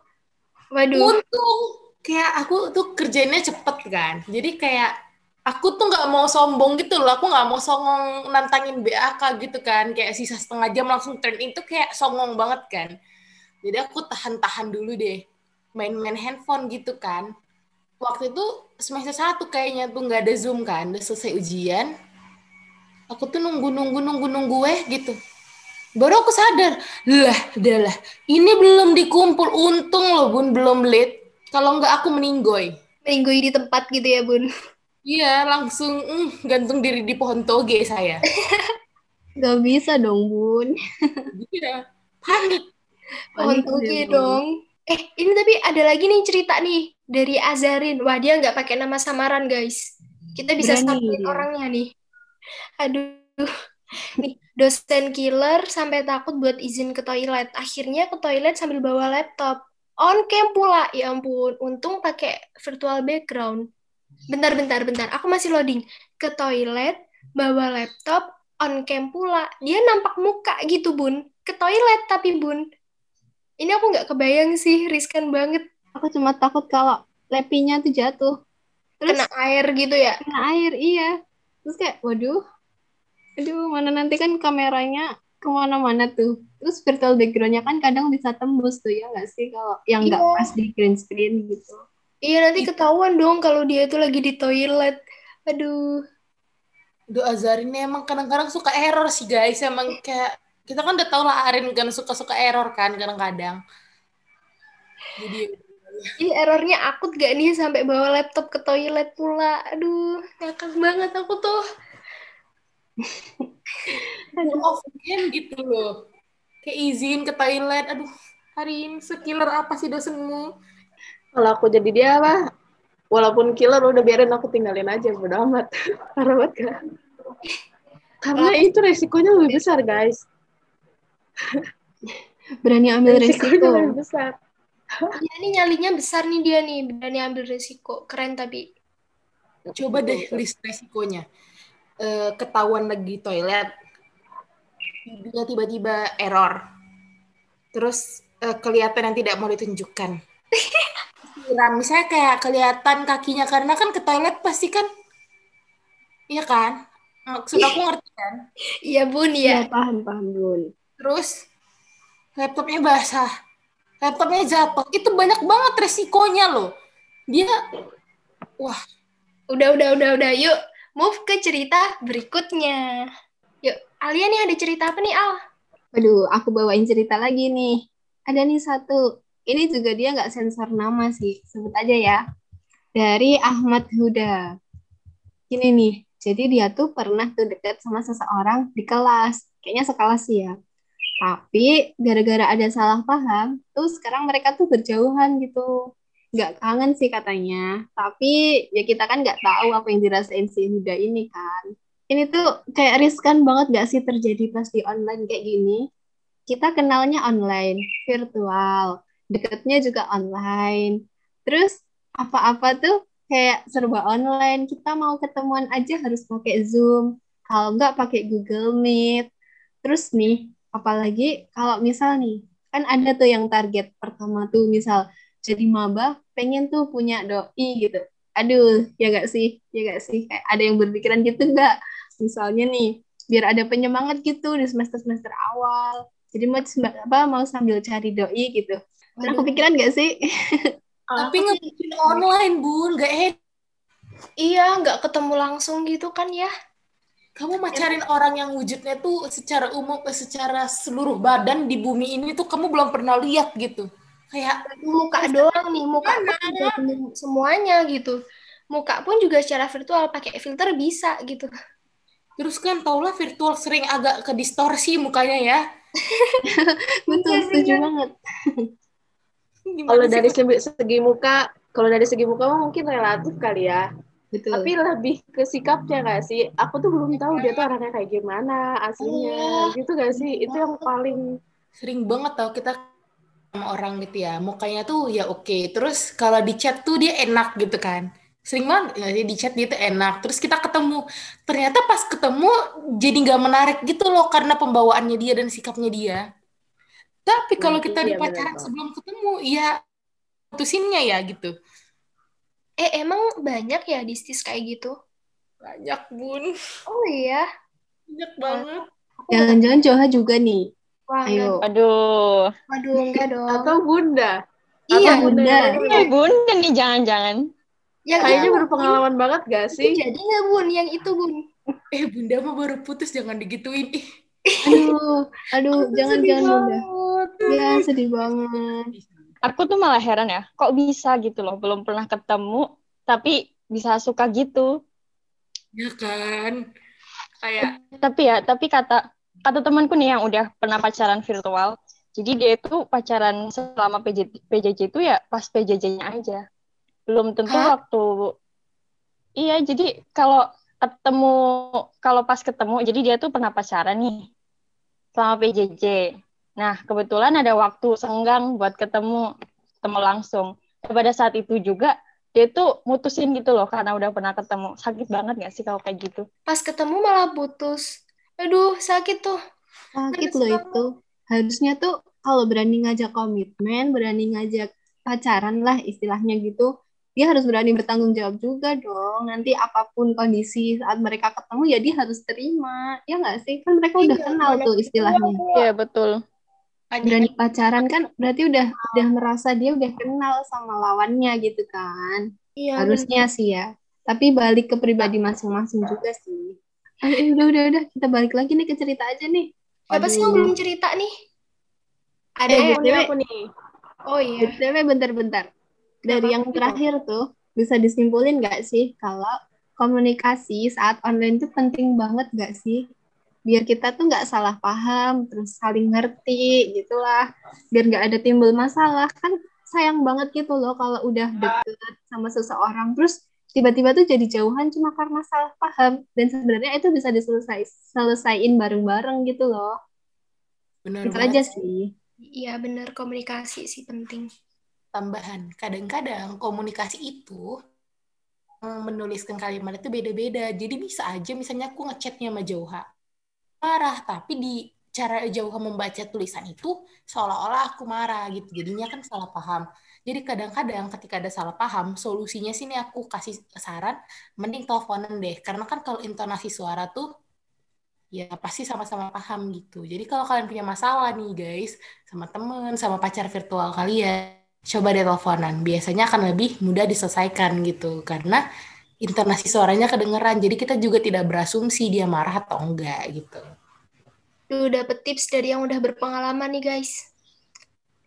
Waduh. Untung kayak aku tuh kerjanya cepet kan. Jadi kayak aku tuh nggak mau sombong gitu loh. Aku nggak mau songong nantangin BAK gitu kan. Kayak sisa setengah jam langsung turn in tuh kayak songong banget kan. Jadi aku tahan-tahan dulu deh. Main-main handphone gitu kan. Waktu itu semester satu kayaknya tuh nggak ada Zoom kan. Udah selesai ujian aku tuh nunggu nunggu nunggu nunggu eh gitu. Baru aku sadar lah adalah ini belum dikumpul untung loh bun belum late. Kalau nggak aku meninggoy. Meninggoy di tempat gitu ya bun? Iya langsung mm, gantung diri di pohon toge saya. <laughs> Gak bisa dong bun. Iya panik. Pohon toge dong. Eh ini tapi ada lagi nih cerita nih dari Azarin. Wah dia nggak pakai nama samaran guys. Kita bisa sampai orangnya nih Aduh, nih dosen killer sampai takut buat izin ke toilet. Akhirnya ke toilet sambil bawa laptop. On cam pula, ya ampun. Untung pakai virtual background. Bentar, bentar, bentar. Aku masih loading. Ke toilet, bawa laptop, on cam pula. Dia nampak muka gitu, Bun. Ke toilet tapi, Bun. Ini aku nggak kebayang sih, riskan banget. Aku cuma takut kalau lepinya tuh jatuh. Terus, kena air gitu ya? Kena air, iya terus kayak waduh aduh mana nanti kan kameranya ke mana-mana tuh. Terus virtual backgroundnya kan kadang bisa tembus tuh ya nggak sih? Kalau yang nggak iya. pas di green screen gitu. Iya nanti ketahuan dong kalau dia itu lagi di toilet. Aduh. Duh Azhar ini emang kadang-kadang suka error sih guys. Emang kayak kita kan udah tau lah Arin kan suka-suka error kan kadang-kadang. Jadi ini errornya akut gak nih sampai bawa laptop ke toilet pula? Aduh, ngakak banget aku tuh. Aduh, offline gitu loh. Kayak izin ke toilet. Aduh, hari ini sekiller apa sih dosenmu? Kalau aku jadi dia apa? Walaupun killer udah biarin aku tinggalin aja, bodo amat. <laughs> Parah banget kan? Karena itu resikonya lebih besar, guys. Berani ambil resiko. Resikonya lebih besar Iya nih nyalinya besar nih dia nih, berani ambil resiko. Keren tapi. Coba deh list resikonya. Uh, ketahuan lagi toilet, tiba-tiba error. Terus uh, kelihatan yang tidak mau ditunjukkan. Misalnya kayak kelihatan kakinya karena kan ke toilet pasti kan, iya kan? Maksud aku ngerti kan? Iya bun ya. Iya paham paham bun. Terus laptopnya basah laptopnya jatuh itu banyak banget resikonya loh dia wah udah udah udah udah yuk move ke cerita berikutnya yuk Alia nih ada cerita apa nih Al Waduh, aku bawain cerita lagi nih. Ada nih satu. ini juga dia nggak sensor nama sih, sebut aja ya. Dari Ahmad Huda. Ini nih, jadi dia tuh pernah tuh deket sama seseorang di kelas. Kayaknya sekelas sih ya. Tapi gara-gara ada salah paham, tuh sekarang mereka tuh berjauhan gitu. Nggak kangen sih katanya. Tapi ya kita kan nggak tahu apa yang dirasain si Huda ini kan. Ini tuh kayak riskan banget gak sih terjadi pas di online kayak gini? Kita kenalnya online, virtual, deketnya juga online. Terus apa-apa tuh kayak serba online. Kita mau ketemuan aja harus pakai Zoom. Kalau nggak pakai Google Meet. Terus nih, apalagi kalau misal nih, kan ada tuh yang target pertama tuh misal jadi maba pengen tuh punya doi gitu. Aduh, ya gak sih? Ya gak sih? Kayak ada yang berpikiran gitu nggak? Misalnya nih, biar ada penyemangat gitu di semester-semester awal. Jadi mau apa mau sambil cari doi gitu. Pernah kepikiran gak sih? Tapi ngebikin online, Bun. Gak Iya, nggak ketemu langsung gitu kan ya. Kamu macarin orang yang wujudnya tuh secara umum, eh, secara seluruh badan di bumi ini tuh kamu belum pernah lihat gitu. Kayak Muka doang nih, muka pun semuanya gitu. Muka pun juga secara virtual pakai filter bisa gitu. terus kan taulah virtual sering agak ke distorsi mukanya ya. <laughs> Betul, setuju banget. <laughs> Gimana Kalau dari segi, segi muka, kalau dari segi muka mah mungkin relatif kali ya. Betul. Tapi lebih ke sikapnya nggak sih? Aku tuh belum tahu dia tuh orangnya kayak gimana aslinya, gitu gak sih? Itu yang paling sering banget tau kita sama orang gitu ya. Mukanya tuh ya oke. Terus kalau di chat tuh dia enak gitu kan. Sering banget ya, di chat dia tuh enak. Terus kita ketemu. Ternyata pas ketemu jadi nggak menarik gitu loh karena pembawaannya dia dan sikapnya dia. Tapi kalau Hmm, kita iya, di pacaran sebelum ketemu ya putusinnya ya gitu Eh, emang banyak ya distis kayak gitu? banyak bun Oh iya. banyak banget Jangan-jangan Joha juga nih. Wah, Ayo. enggak. Aduh. Waduh, enggak dong. atau bunda. Iya, Atau Bunda. Eh, bunda nih jangan-jangan. yang Kayaknya itu, berpengalaman banget gak itu sih? jadi nggak bun? Yang itu bun? eh bunda mah baru putus jangan digituin <laughs> Aduh, aduh, jangan sedih jangan Bunda. banget. Ya, sedih banget. Aku tuh malah heran ya, kok bisa gitu loh, belum pernah ketemu, tapi bisa suka gitu. ya kan kayak Tapi ya, tapi kata kata temanku nih yang udah pernah pacaran virtual, jadi dia itu pacaran selama PJ, PJJ itu ya pas PJJ-nya aja. Belum tentu Hah? waktu Iya, jadi kalau ketemu kalau pas ketemu, jadi dia tuh pernah pacaran nih selama PJJ. Nah, kebetulan ada waktu senggang buat ketemu ketemu langsung. Dan pada saat itu juga dia tuh mutusin gitu loh karena udah pernah ketemu. Sakit banget gak sih kalau kayak gitu? Pas ketemu malah putus. Aduh, sakit tuh. Sakit loh itu. Harusnya tuh kalau berani ngajak komitmen, berani ngajak pacaran lah istilahnya gitu, dia harus berani bertanggung jawab juga dong. Nanti apa pun kondisi saat mereka ketemu ya dia harus terima. Ya nggak sih? Kan mereka udah Iya, kenal tuh istilahnya. Iya, betul. Berani pacaran kan berarti udah udah merasa dia udah kenal sama lawannya gitu kan. Iya, Harusnya sih ya. Tapi balik ke pribadi masing-masing juga sih. Eh, udah, udah, udah. Kita balik lagi nih ke cerita aja nih. Siapa sih yang belum cerita nih? Ada Eh, yang... Aku nih. Oh iya. BTW bentar-bentar. Dari Apa? yang terakhir tuh, bisa disimpulin nggak sih kalau komunikasi saat online tuh penting banget nggak sih? Biar kita tuh nggak salah paham, terus saling ngerti gitulah. Biar nggak ada timbul masalah. Kan sayang banget gitu loh kalau udah deket sama seseorang, terus tiba-tiba tuh jadi jauhan cuma karena salah paham. Dan sebenarnya itu bisa diselesai selesaiin bareng-bareng gitu loh. bener Itu banget aja sih. Iya, bener. Komunikasi sih penting. tambahan kadang-kadang komunikasi itu mm, menuliskan kalimat itu beda-beda jadi bisa aja misalnya aku ngechatnya sama Jauha marah tapi di cara Jauha membaca tulisan itu seolah-olah aku marah gitu. Jadinya kan salah paham. Jadi kadang-kadang ketika ada salah paham solusinya sini aku kasih saran mending teleponan deh. Karena kan kalau intonasi suara tuh ya pasti sama-sama paham gitu. Jadi kalau kalian punya masalah nih guys sama temen sama pacar virtual kalian coba deh teleponan. Biasanya akan lebih mudah diselesaikan gitu. Karena intonasi suaranya kedengeran. Jadi kita juga tidak berasumsi dia marah atau enggak gitu. Tuh, dapet tips dari yang udah berpengalaman nih, guys.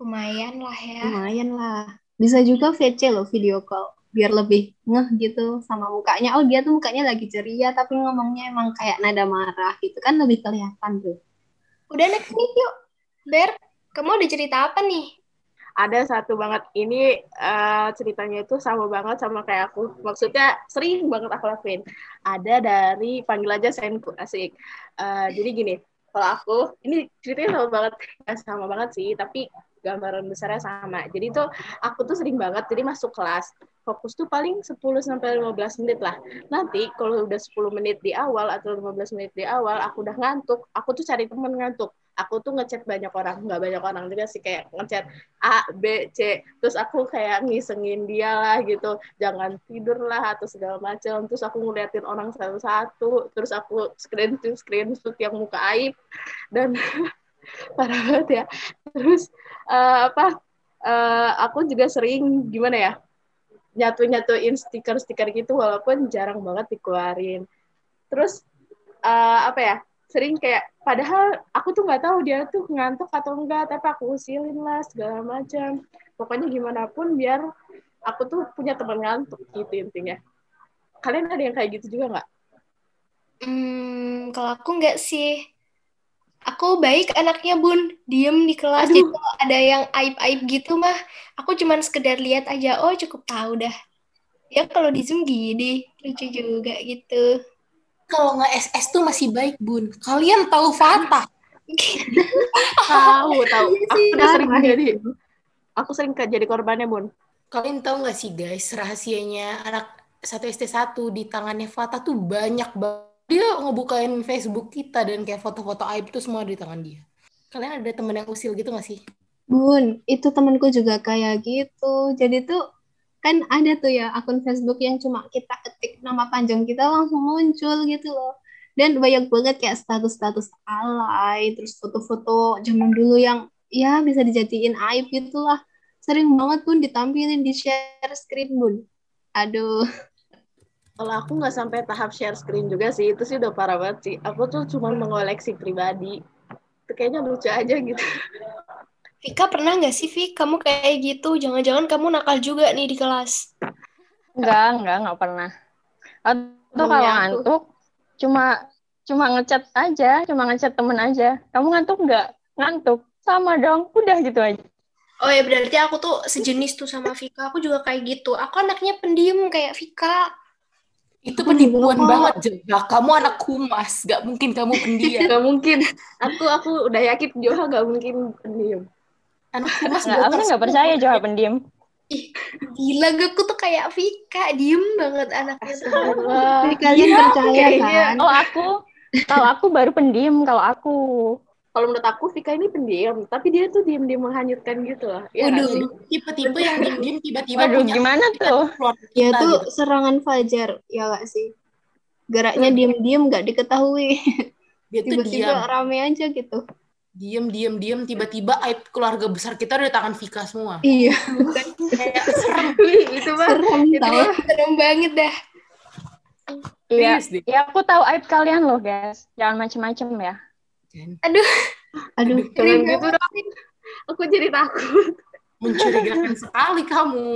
Lumayan lah ya. Lumayan lah. Bisa juga VC loh video call. Biar lebih ngeh gitu sama mukanya. Oh dia tuh mukanya lagi ceria tapi ngomongnya emang kayak nada marah gitu kan lebih kelihatan tuh. Udah next nih yuk. Ber, kamu ada cerita apa nih? Ada satu banget ini uh, ceritanya itu sama banget sama kayak aku maksudnya sering banget aku lakuin ada dari panggil aja senku asik uh, jadi gini kalau aku ini ceritanya sama banget sama banget sih tapi gambaran besarnya sama. Jadi tuh aku tuh sering banget jadi masuk kelas fokus tuh paling 10 sampai 15 menit lah. Nanti kalau udah 10 menit di awal atau 15 menit di awal aku udah ngantuk, aku tuh cari temen ngantuk. Aku tuh ngechat banyak orang, nggak banyak orang juga sih kayak ngechat A, B, C. Terus aku kayak ngisengin dia lah gitu, jangan tidur lah atau segala macam. Terus aku ngeliatin orang satu-satu, terus aku screen to screen yang muka aib dan <laughs> parah banget ya terus uh, apa uh, aku juga sering gimana ya nyatu nyatuin stiker stiker gitu walaupun jarang banget dikeluarin terus uh, apa ya sering kayak padahal aku tuh nggak tahu dia tuh ngantuk atau enggak tapi aku usilin lah segala macam pokoknya gimana pun biar aku tuh punya teman ngantuk gitu intinya kalian ada yang kayak gitu juga nggak? Hmm, kalau aku nggak sih Aku baik anaknya bun, diem di kelas. Aduh. Jadi kalau ada yang aib-aib gitu mah, aku cuman sekedar lihat aja. Oh cukup tahu dah. Ya kalau di zoom gini, lucu juga gitu. Kalau nggak SS tuh masih baik bun. Kalian tahu Fatah? <laughs> tahu tahu. Aku udah sering jadi. Aku sering jadi korbannya bun. Kalian tahu nggak sih guys rahasianya anak satu ST 1 di tangannya Fatah tuh banyak banget dia ngebukain Facebook kita dan kayak foto-foto aib itu semua di tangan dia. Kalian ada temen yang usil gitu gak sih? Bun, itu temenku juga kayak gitu. Jadi tuh kan ada tuh ya akun Facebook yang cuma kita ketik nama panjang kita langsung muncul gitu loh. Dan banyak banget kayak status-status alay, terus foto-foto zaman dulu yang ya bisa dijadiin aib gitu lah. Sering banget pun ditampilin di share screen bun. Aduh. Kalau aku nggak sampai tahap share screen juga sih, itu sih udah parah banget sih. Aku tuh cuma mengoleksi pribadi. Itu kayaknya lucu aja gitu. Vika pernah nggak sih, Vika kamu kayak gitu? Jangan-jangan kamu nakal juga nih di kelas? Enggak, enggak, enggak pernah. Atau kalau ngantuk, cuma cuma ngechat aja, cuma ngechat temen aja. Kamu ngantuk nggak? Ngantuk. Sama dong, udah gitu aja. Oh ya berarti aku tuh sejenis tuh sama Vika. Aku juga kayak gitu. Aku anaknya pendiam kayak Vika. Itu penipuan banget, Joha. Kamu anak humas, gak mungkin kamu pendiam. <laughs> gak mungkin. Aku aku udah yakin Joha gak mungkin pendiam. Anak humas gak, aku gak percaya Joha pendiam. Ih, gila gue tuh kayak Vika, diem banget anaknya. Kalian ya, percaya kan? Oh aku, kalau aku baru pendiam, kalau aku kalau menurut aku Vika ini pendiam, tapi dia tuh diam-diam menghanyutkan gitu loh. Ya Waduh, tipe-tipe yang diam-diam tiba-tiba Waduh, punya gimana tuh? Ya tuh gitu. serangan fajar, ya gak sih? Geraknya hmm. diam-diam gak diketahui. Dia tuh tiba-tiba rame aja gitu. Diam, diam, diam, tiba-tiba aib keluarga besar kita udah tangan Vika semua. Iya. Kayak <laughs> serem. itu mah. Serem, itu serem banget dah. Iya, ya aku tahu aib kalian loh guys. Jangan macem-macem ya aduh aduh jangan gitu dong aku jadi takut mencurigakan sekali kamu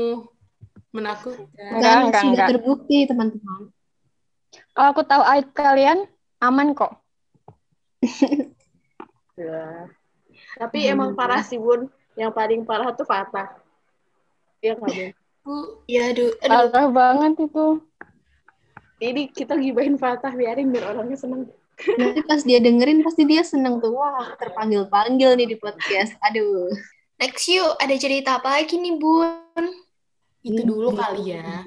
menakutkan enggak, enggak, sudah enggak. terbukti teman-teman kalau aku tahu aib kalian aman kok <laughs> ya. tapi hmm. emang parah sih bun yang paling parah tuh Fatah iya nggak bun Iya, aduh, aduh. Parah banget itu. Ini kita gibahin Fatah, biarin biar orangnya seneng. Nanti pas dia dengerin pasti dia seneng tuh. Wah, terpanggil-panggil nih di podcast. Aduh. Next yuk, ada cerita apa lagi nih, Bun? Itu dulu kali ya.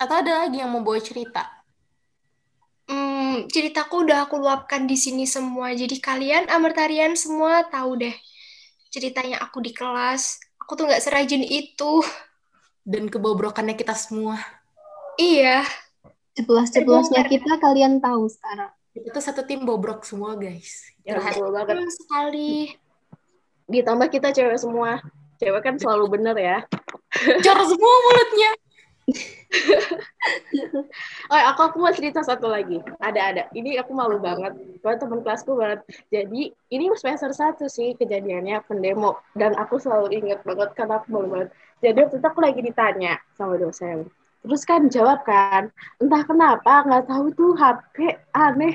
Atau ada lagi yang mau bawa cerita? Ceritaku udah aku luapkan di sini semua. Jadi kalian, Amertarian semua tahu deh ceritanya aku di kelas. Aku tuh nggak serajin itu. Dan kebobrokannya kita semua. Iya, ceplas-ceplasnya kita kalian tahu sekarang. Itu satu tim bobrok semua guys. Ya, betul banget sekali. Ditambah kita cewek semua. Cewek kan selalu bener ya. Cor semua mulutnya. Oh, aku aku mau cerita satu lagi. Ada ada. Ini aku malu banget. Buat teman kelasku banget. Jadi ini semester satu sih kejadiannya pendemo dan aku selalu inget banget karena aku malu banget. Jadi waktu itu aku lagi ditanya sama dosen. Terus kan jawab kan, entah kenapa nggak tahu tuh HP aneh.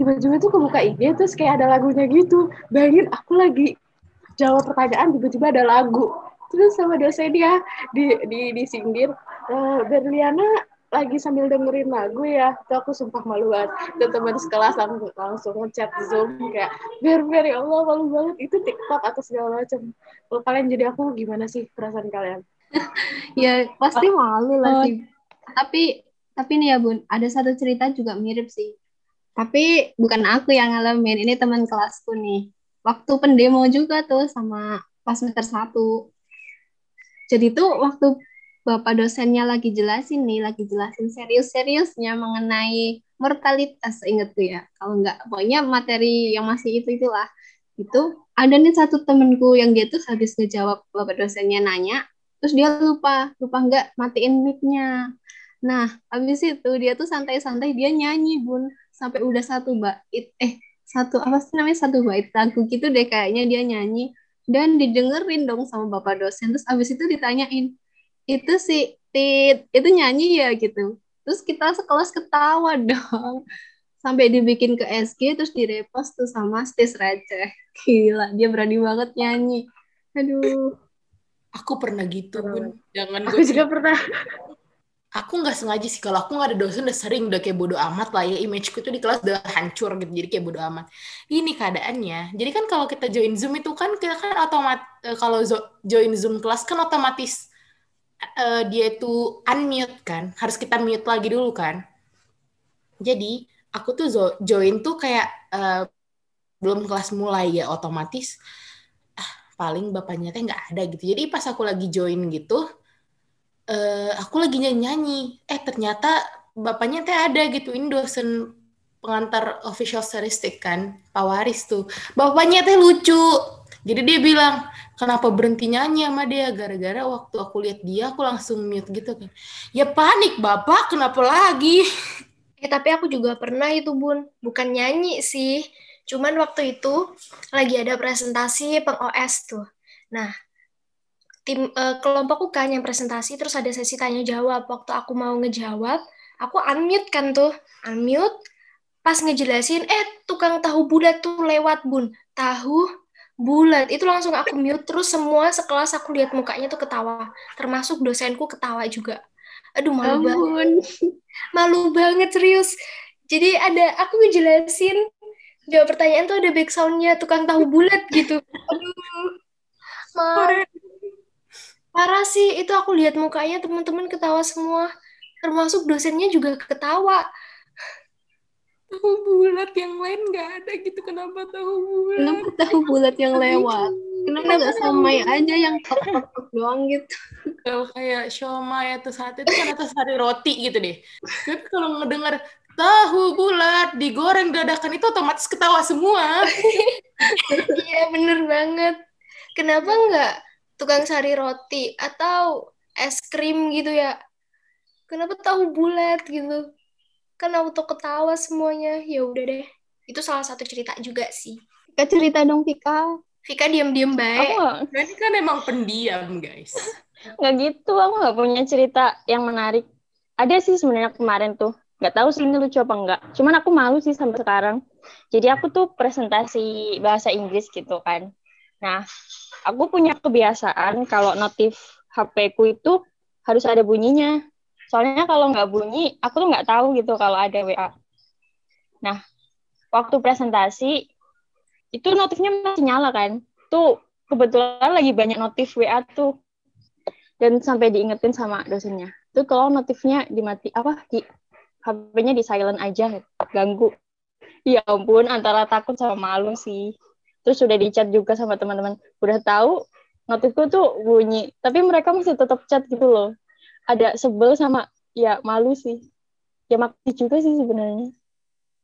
Tiba-tiba tuh kebuka IG terus kayak ada lagunya gitu. Bayangin aku lagi jawab pertanyaan tiba-tiba ada lagu terus sama dosen dia di di disindir e, Berliana lagi sambil dengerin lagu ya. Itu aku sumpah malu banget. Dan teman sekelas langsung langsung ngechat zoom kayak ber ber ya Allah malu banget. Itu TikTok atau segala macam. Kalau kalian jadi aku gimana sih perasaan kalian? <laughs> Ya pasti malu lah sih. Tapi tapi nih ya bun ada satu cerita juga mirip sih. Tapi bukan aku yang ngalamin ini teman kelasku nih. Waktu pendemo juga tuh sama pas semester satu. Jadi tuh waktu bapak dosennya lagi jelasin nih, lagi jelasin serius-seriusnya mengenai mortalitas, ingetku ya. Kalau nggak, pokoknya materi yang masih itu itulah. Itu ada nih satu temenku yang dia tuh habis ngejawab bapak dosennya nanya, terus dia lupa, lupa nggak matiin mic-nya. Nah, habis itu dia tuh santai-santai dia nyanyi bun sampai udah satu bait eh satu apa sih namanya satu bait lagu gitu deh kayaknya dia nyanyi dan didengerin dong sama bapak dosen terus abis itu ditanyain itu si tit itu nyanyi ya gitu. Terus kita sekelas ketawa <laughs> dong. Sampai dibikin ke SG terus direpost tuh sama Stis receh. <laughs> Gila dia berani banget nyanyi. Aduh. Aku pernah gitu pun jangan aku juga pernah. Aku nggak sengaja sih. Kalau aku nggak ada dosen udah sering udah kayak bodo amat lah ya. Imageku tuh di kelas udah hancur gitu jadi kayak bodo amat. Ini keadaannya. Jadi kan kalau kita join zoom itu kan kita kan otomat uh, kalau join zoom kelas kan otomatis uh, dia itu unmute kan. Harus kita mute lagi dulu kan. Jadi aku tuh join tuh kayak uh, belum kelas mulai ya otomatis ah paling bapaknya teh nggak ada gitu. Jadi pas aku lagi join gitu uh, aku lagi nyanyi. Eh ternyata bapaknya teh ada gitu. Ini dosen pengantar official statistik kan Pak Waris tuh. Bapaknya teh lucu jadi dia bilang kenapa berhenti nyanyi sama dia? Gara-gara waktu aku lihat dia aku langsung mute gitu kan. Ya panik bapak kenapa lagi? Eh tapi aku juga pernah itu bun. Bukan nyanyi sih. Cuman waktu itu lagi ada presentasi peng OS tuh. Nah tim uh, kelompokku kan yang presentasi terus ada sesi tanya jawab. Waktu aku mau ngejawab aku unmute kan tuh. Unmute pas ngejelasin eh tukang tahu bulat tuh lewat bun. Tahu bulat itu langsung aku mute terus semua sekelas aku lihat mukanya tuh ketawa. Termasuk dosenku ketawa juga. Aduh malu Ampun. banget <laughs> malu banget serius. Jadi ada aku ngejelasin jawab pertanyaan tuh ada backsoundnya tukang tahu bulat gitu. Aduh. Malu Parah sih, itu aku lihat mukanya teman-teman ketawa semua. Termasuk dosennya juga ketawa. Tahu bulat yang lain nggak ada gitu, kenapa tahu bulat? Kenapa tahu bulat yang lewat? Kenapa nggak somai aja yang tok doang gitu? Kalau kayak siomay atau sate itu kan atas hari roti gitu deh. Tapi kalau ngedengar tahu bulat digoreng dadakan itu otomatis ketawa semua. <laughs> Iya bener banget. Kenapa nggak tukang sari roti atau es krim gitu ya kenapa tahu bulat gitu kan auto ketawa semuanya. Ya udah deh. Itu salah satu cerita juga sih. Vika cerita dong Vika. Vika diam-diam baik. Berarti kan emang pendiam guys. <laughs> Nggak gitu aku nggak punya cerita yang menarik. Ada sih sebenarnya kemarin tuh. Nggak tahu sih ini lucu apa enggak cuman aku malu sih sampai sekarang. Jadi aku tuh presentasi bahasa Inggris gitu kan. Nah aku punya kebiasaan kalau notif HP ku itu harus ada bunyinya. Soalnya kalau nggak bunyi, aku tuh nggak tahu gitu kalau ada WA. Nah, waktu presentasi itu notifnya masih nyala kan. Tuh kebetulan lagi banyak notif WA tuh. Dan sampai diingetin sama dosennya. Tuh kalau notifnya dimati apa di HP-nya di silent aja, ganggu. Ya ampun, antara takut sama malu sih terus sudah dicat juga sama teman-teman udah tahu notifku tuh bunyi tapi mereka masih tetap chat gitu loh ada sebel sama ya malu sih ya makasih juga sih sebenarnya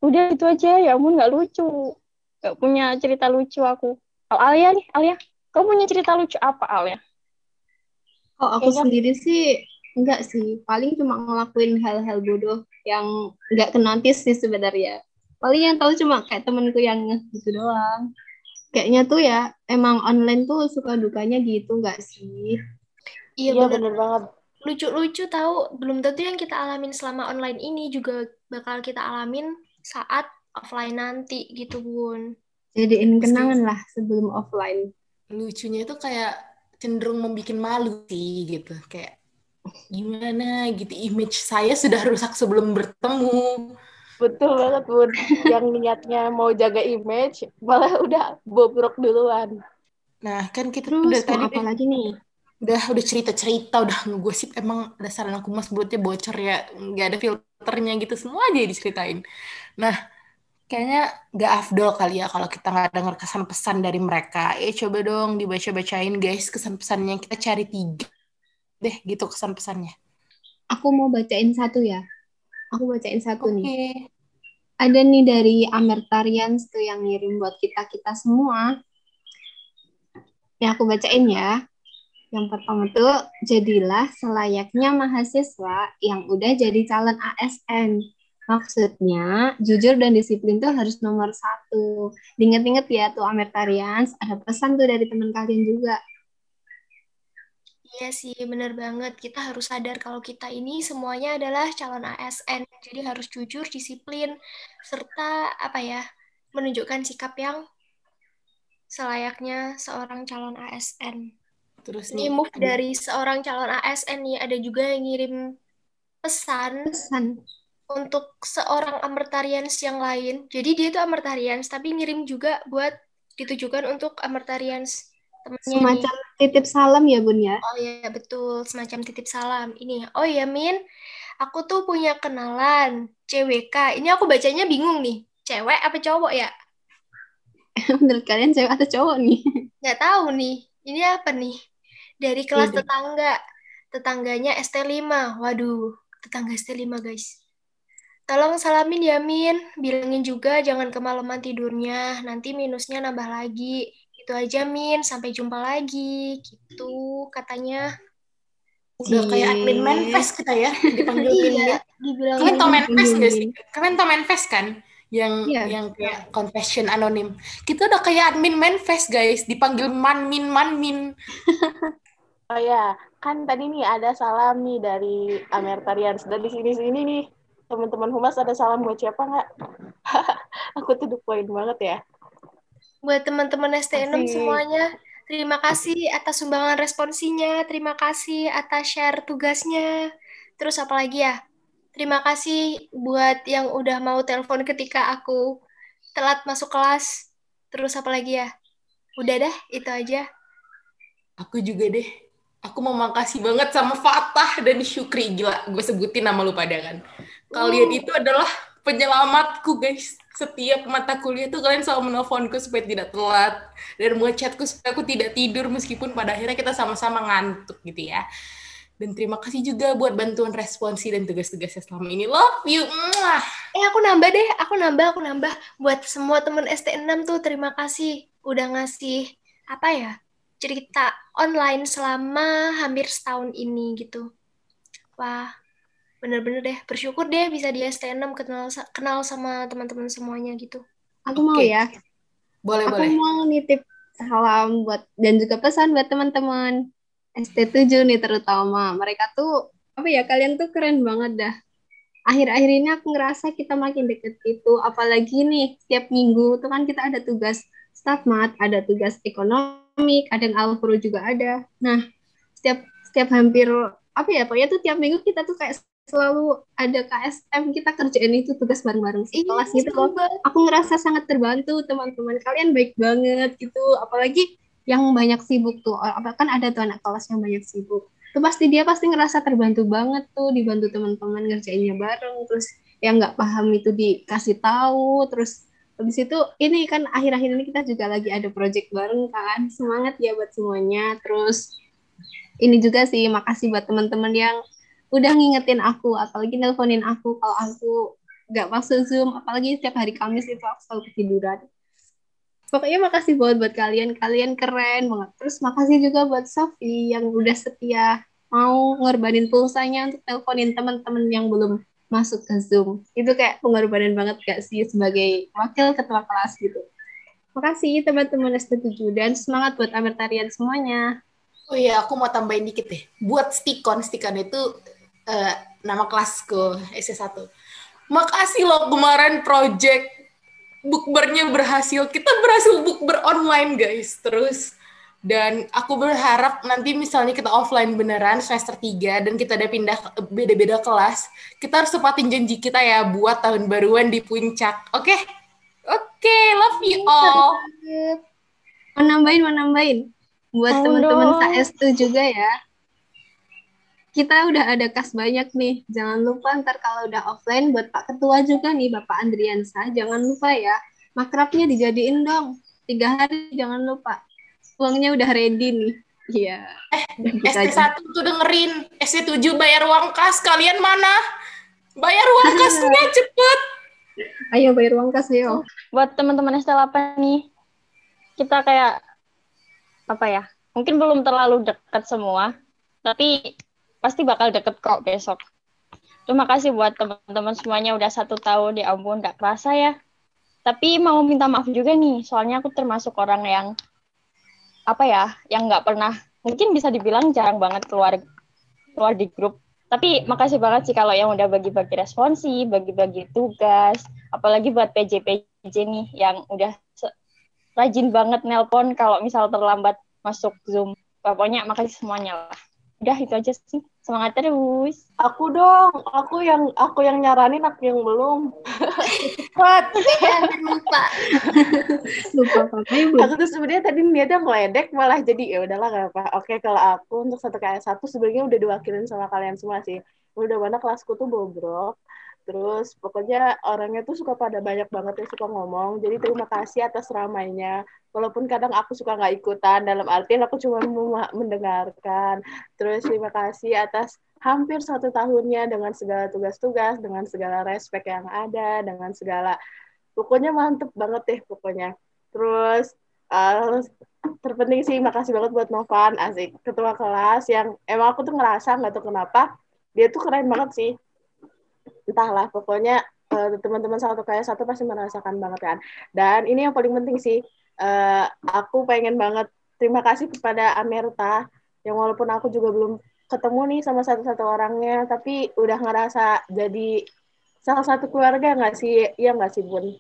udah itu aja ya ampun nggak lucu nggak punya cerita lucu aku kalau Alia nih Alia kamu punya cerita lucu apa Alia oh aku Kayaknya... sendiri sih Enggak sih, paling cuma ngelakuin hal-hal bodoh yang nggak kenotis sih sebenarnya. Paling yang tahu cuma kayak temenku yang gitu doang. Kayaknya tuh ya emang online tuh suka dukanya gitu nggak sih? Iya Iya bener. bener banget. Lucu-lucu tahu belum tentu yang kita alamin selama online ini juga bakal kita alamin saat offline nanti gitu bun. Jadiin kenangan lah sebelum offline. lucunya itu kayak cenderung membuat malu sih gitu kayak gimana gitu image saya sudah rusak sebelum bertemu Betul banget Bun. Yang niatnya mau jaga image malah udah bobrok duluan. nah kan kita Terus udah tadi apa deh, lagi nih? Udah udah cerita cerita udah ngegosip emang dasar anak mas mulutnya bocor ya nggak ada filternya gitu semua aja diceritain nah kayaknya nggak afdol kali ya kalau kita nggak dengar kesan pesan dari mereka eh coba dong dibaca bacain guys kesan pesannya kita cari tiga deh gitu kesan pesannya Aku mau bacain satu ya. Aku bacain satu oke nih. Ada nih dari Amertarians tuh yang ngirim buat kita-kita semua. Ya aku bacain ya. Yang pertama tuh, jadilah selayaknya mahasiswa yang udah jadi calon ASN. Maksudnya, jujur dan disiplin tuh harus nomor satu. Diinget-inget ya tuh Amertarians, ada pesan tuh dari teman kalian juga. Iya sih, bener banget. Kita harus sadar kalau kita ini semuanya adalah calon ASN. Jadi harus jujur, disiplin, serta apa ya, menunjukkan sikap yang selayaknya seorang calon ASN. Terus Ini nih move ada dari seorang calon ASN nih, ada juga yang ngirim pesan Pesan. untuk seorang Amertarians yang lain. Jadi dia itu Amertarians, tapi ngirim juga buat ditujukan untuk Amertarians temennya nih. Semacam titip salam ya Bun ya. Oh iya betul, semacam titip salam. Ini, oh ya Min, aku tuh punya kenalan CWK. Ini aku bacanya bingung nih, cewek apa cowok ya? <laughs> Menurut kalian cewek atau cowok nih? Nggak tahu nih, ini apa nih? Dari kelas Ide. tetangga, tetangganya ST5. Waduh, tetangga ST5 guys. Tolong salamin ya Min, bilangin juga jangan kemalaman tidurnya, nanti minusnya nambah lagi. Itu aja Min, sampai jumpa lagi. Gitu katanya. udah kayak admin manifest kita ya <laughs> dipanggil min Iya, min dibilang kalian tau manifest nggak sih min. kalian tau manifest kan yang Iya. yang kayak confession anonim kita udah kayak admin manifest guys dipanggil manmin manmin <laughs> Oh ya, kan tadi nih ada salam nih dari Amertarians. Dan di sini-sini nih, teman-teman Humas ada salam buat siapa nggak? <laughs> Aku tuh the point banget ya. buat teman-teman ST6 Asik. semuanya. Terima kasih atas sumbangan responsinya, terima kasih atas share tugasnya. Terus apa lagi ya? Terima kasih buat yang udah mau telepon ketika aku telat masuk kelas. Terus apa lagi ya? Udah dah, itu aja. aku juga deh aku mau makasih banget sama Fatah dan Syukri gila gue sebutin nama lu pada kan kalian itu adalah penyelamatku guys setiap mata kuliah tuh kalian selalu menelponku supaya tidak telat dan ngechatku supaya aku tidak tidur meskipun pada akhirnya kita sama-sama ngantuk gitu ya dan terima kasih juga buat bantuan responsi dan tugas-tugasnya selama ini love you Mwah. Eh, aku nambah deh, aku nambah, aku nambah. Buat semua temen ST6 tuh terima kasih udah ngasih apa ya? Cerita online selama hampir setahun ini gitu. Wah, bener-bener deh bersyukur deh bisa di ST6 kenal kenal sama teman-teman semuanya gitu. Aku mau Oke. ya. boleh Aku boleh mau nitip salam buat dan juga pesan buat teman-teman ST7 nih terutama. Mereka tuh apa ya kalian tuh keren banget dah. Akhir-akhir ini aku ngerasa kita makin deket gitu. Apalagi nih setiap minggu tuh kan kita ada tugas staff mat, ada tugas ekonomik, ada yang alpro juga ada. Nah, setiap setiap hampir apa ya pokoknya tuh tiap minggu kita tuh kayak selalu ada KSM kita kerjain itu tugas bareng-bareng sekelas gitu loh. aku ngerasa sangat terbantu teman-teman kalian baik banget gitu. Apalagi yang banyak sibuk tuh apa kan ada tuh anak kelas yang banyak sibuk. Tuh pasti dia pasti ngerasa terbantu banget tuh dibantu teman-teman ngerjainnya bareng terus yang nggak paham itu dikasih tahu terus habis itu ini kan akhir-akhir ini kita juga lagi ada project bareng kan. Semangat ya buat semuanya. Terus ini juga sih makasih buat teman-teman yang udah ngingetin aku. Apalagi nelponin aku kalau aku nggak masuk Zoom, apalagi setiap hari Kamis itu aku selalu ketiduran. Pokoknya makasih banget buat kalian, kalian keren banget. Terus makasih juga buat Sofi yang udah setia mau ngorbanin pulsanya untuk teleponin teman-teman yang belum masuk ke Zoom. Itu kayak pengorbanan banget gak sih sebagai wakil ketua kelas gitu. Makasih teman-teman S7 dan semangat buat Amertarian semuanya. Oh iya, aku mau tambahin dikit deh. Buat Stikon, Stikon itu uh, nama kelasku S1. Makasih loh kemarin project bukbernya berhasil. Kita berhasil bukber online guys. Terus dan aku berharap nanti misalnya kita offline beneran semester 3 dan kita udah pindah beda-beda kelas, kita harus tepatin janji kita ya buat tahun baruan di puncak. Oke? Okay? Oke, okay, love you all. Mau nambahin, mau nambahin. Buat teman-teman KS2 juga ya. Kita udah ada kas banyak nih. Jangan lupa ntar kalau udah offline buat Pak Ketua juga nih, Bapak Andriansa. Jangan lupa ya, makrabnya dijadiin dong. Tiga hari jangan lupa uangnya udah ready nih. Iya. Eh, ST1 tuh dengerin. ST7 bayar uang kas. Kalian mana? Bayar uang kasnya <laughs> cepet. Ayo bayar uang kas, ayo. Buat teman-teman ST8 nih, kita kayak, apa ya, mungkin belum terlalu dekat semua, tapi pasti bakal deket kok besok. Terima kasih buat teman-teman semuanya udah satu tahun, ya ampun, gak kerasa ya. Tapi mau minta maaf juga nih, soalnya aku termasuk orang yang apa ya yang nggak pernah mungkin bisa dibilang jarang banget keluar keluar di grup. Tapi makasih banget sih kalau yang udah bagi-bagi responsi bagi-bagi tugas apalagi buat PJ PJ nih yang udah rajin banget nelpon kalau misal terlambat masuk zoom. Pokoknya makasih semuanya lah. Udah itu aja sih semangat terus. Aku dong aku yang aku yang nyaranin aku yang belum. Cepat lupa lupa aku tuh sebenarnya tadi niatnya meledek malah jadi ya udahlah gak apa oke kalau aku untuk satu kayak satu sebenarnya udah diwakilin sama kalian semua sih. Udah mana kelasku tuh bobrok Terus pokoknya orangnya tuh suka pada banyak banget yang suka ngomong. Jadi terima kasih atas ramainya. Walaupun kadang aku suka nggak ikutan, dalam artian aku cuma mendengarkan. Terus terima kasih atas hampir satu tahunnya dengan segala tugas-tugas, dengan segala respect yang ada, dengan segala pokoknya mantep banget deh pokoknya. Terus uh, terpenting sih makasih banget buat Novan asik ketua kelas yang emang aku tuh ngerasa nggak tahu kenapa dia tuh keren banget sih entahlah pokoknya uh, teman-teman satu kayak satu pasti merasakan banget kan. Dan ini yang paling penting sih uh, aku pengen banget terima kasih kepada Amerta yang walaupun aku juga belum ketemu nih sama satu-satu orangnya tapi udah ngerasa jadi salah satu keluarga nggak sih? Iya nggak sih Bun?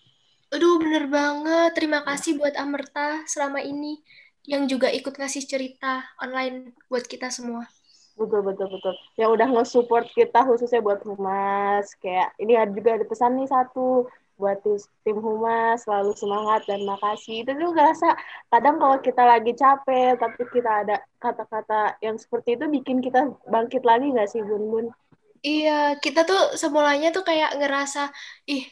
Aduh bener banget. Terima kasih buat Amerta selama ini yang juga ikut ngasih cerita online buat kita semua betul betul betul. Yang udah nge-support kita khususnya buat humas. Kayak ini ada juga ada pesan nih satu buat tim humas selalu semangat dan makasih. Itu juga ngerasa kadang kalau kita lagi capek tapi kita ada kata-kata yang seperti itu bikin kita bangkit lagi nggak sih bun bun? Iya kita tuh semulanya tuh kayak ngerasa ih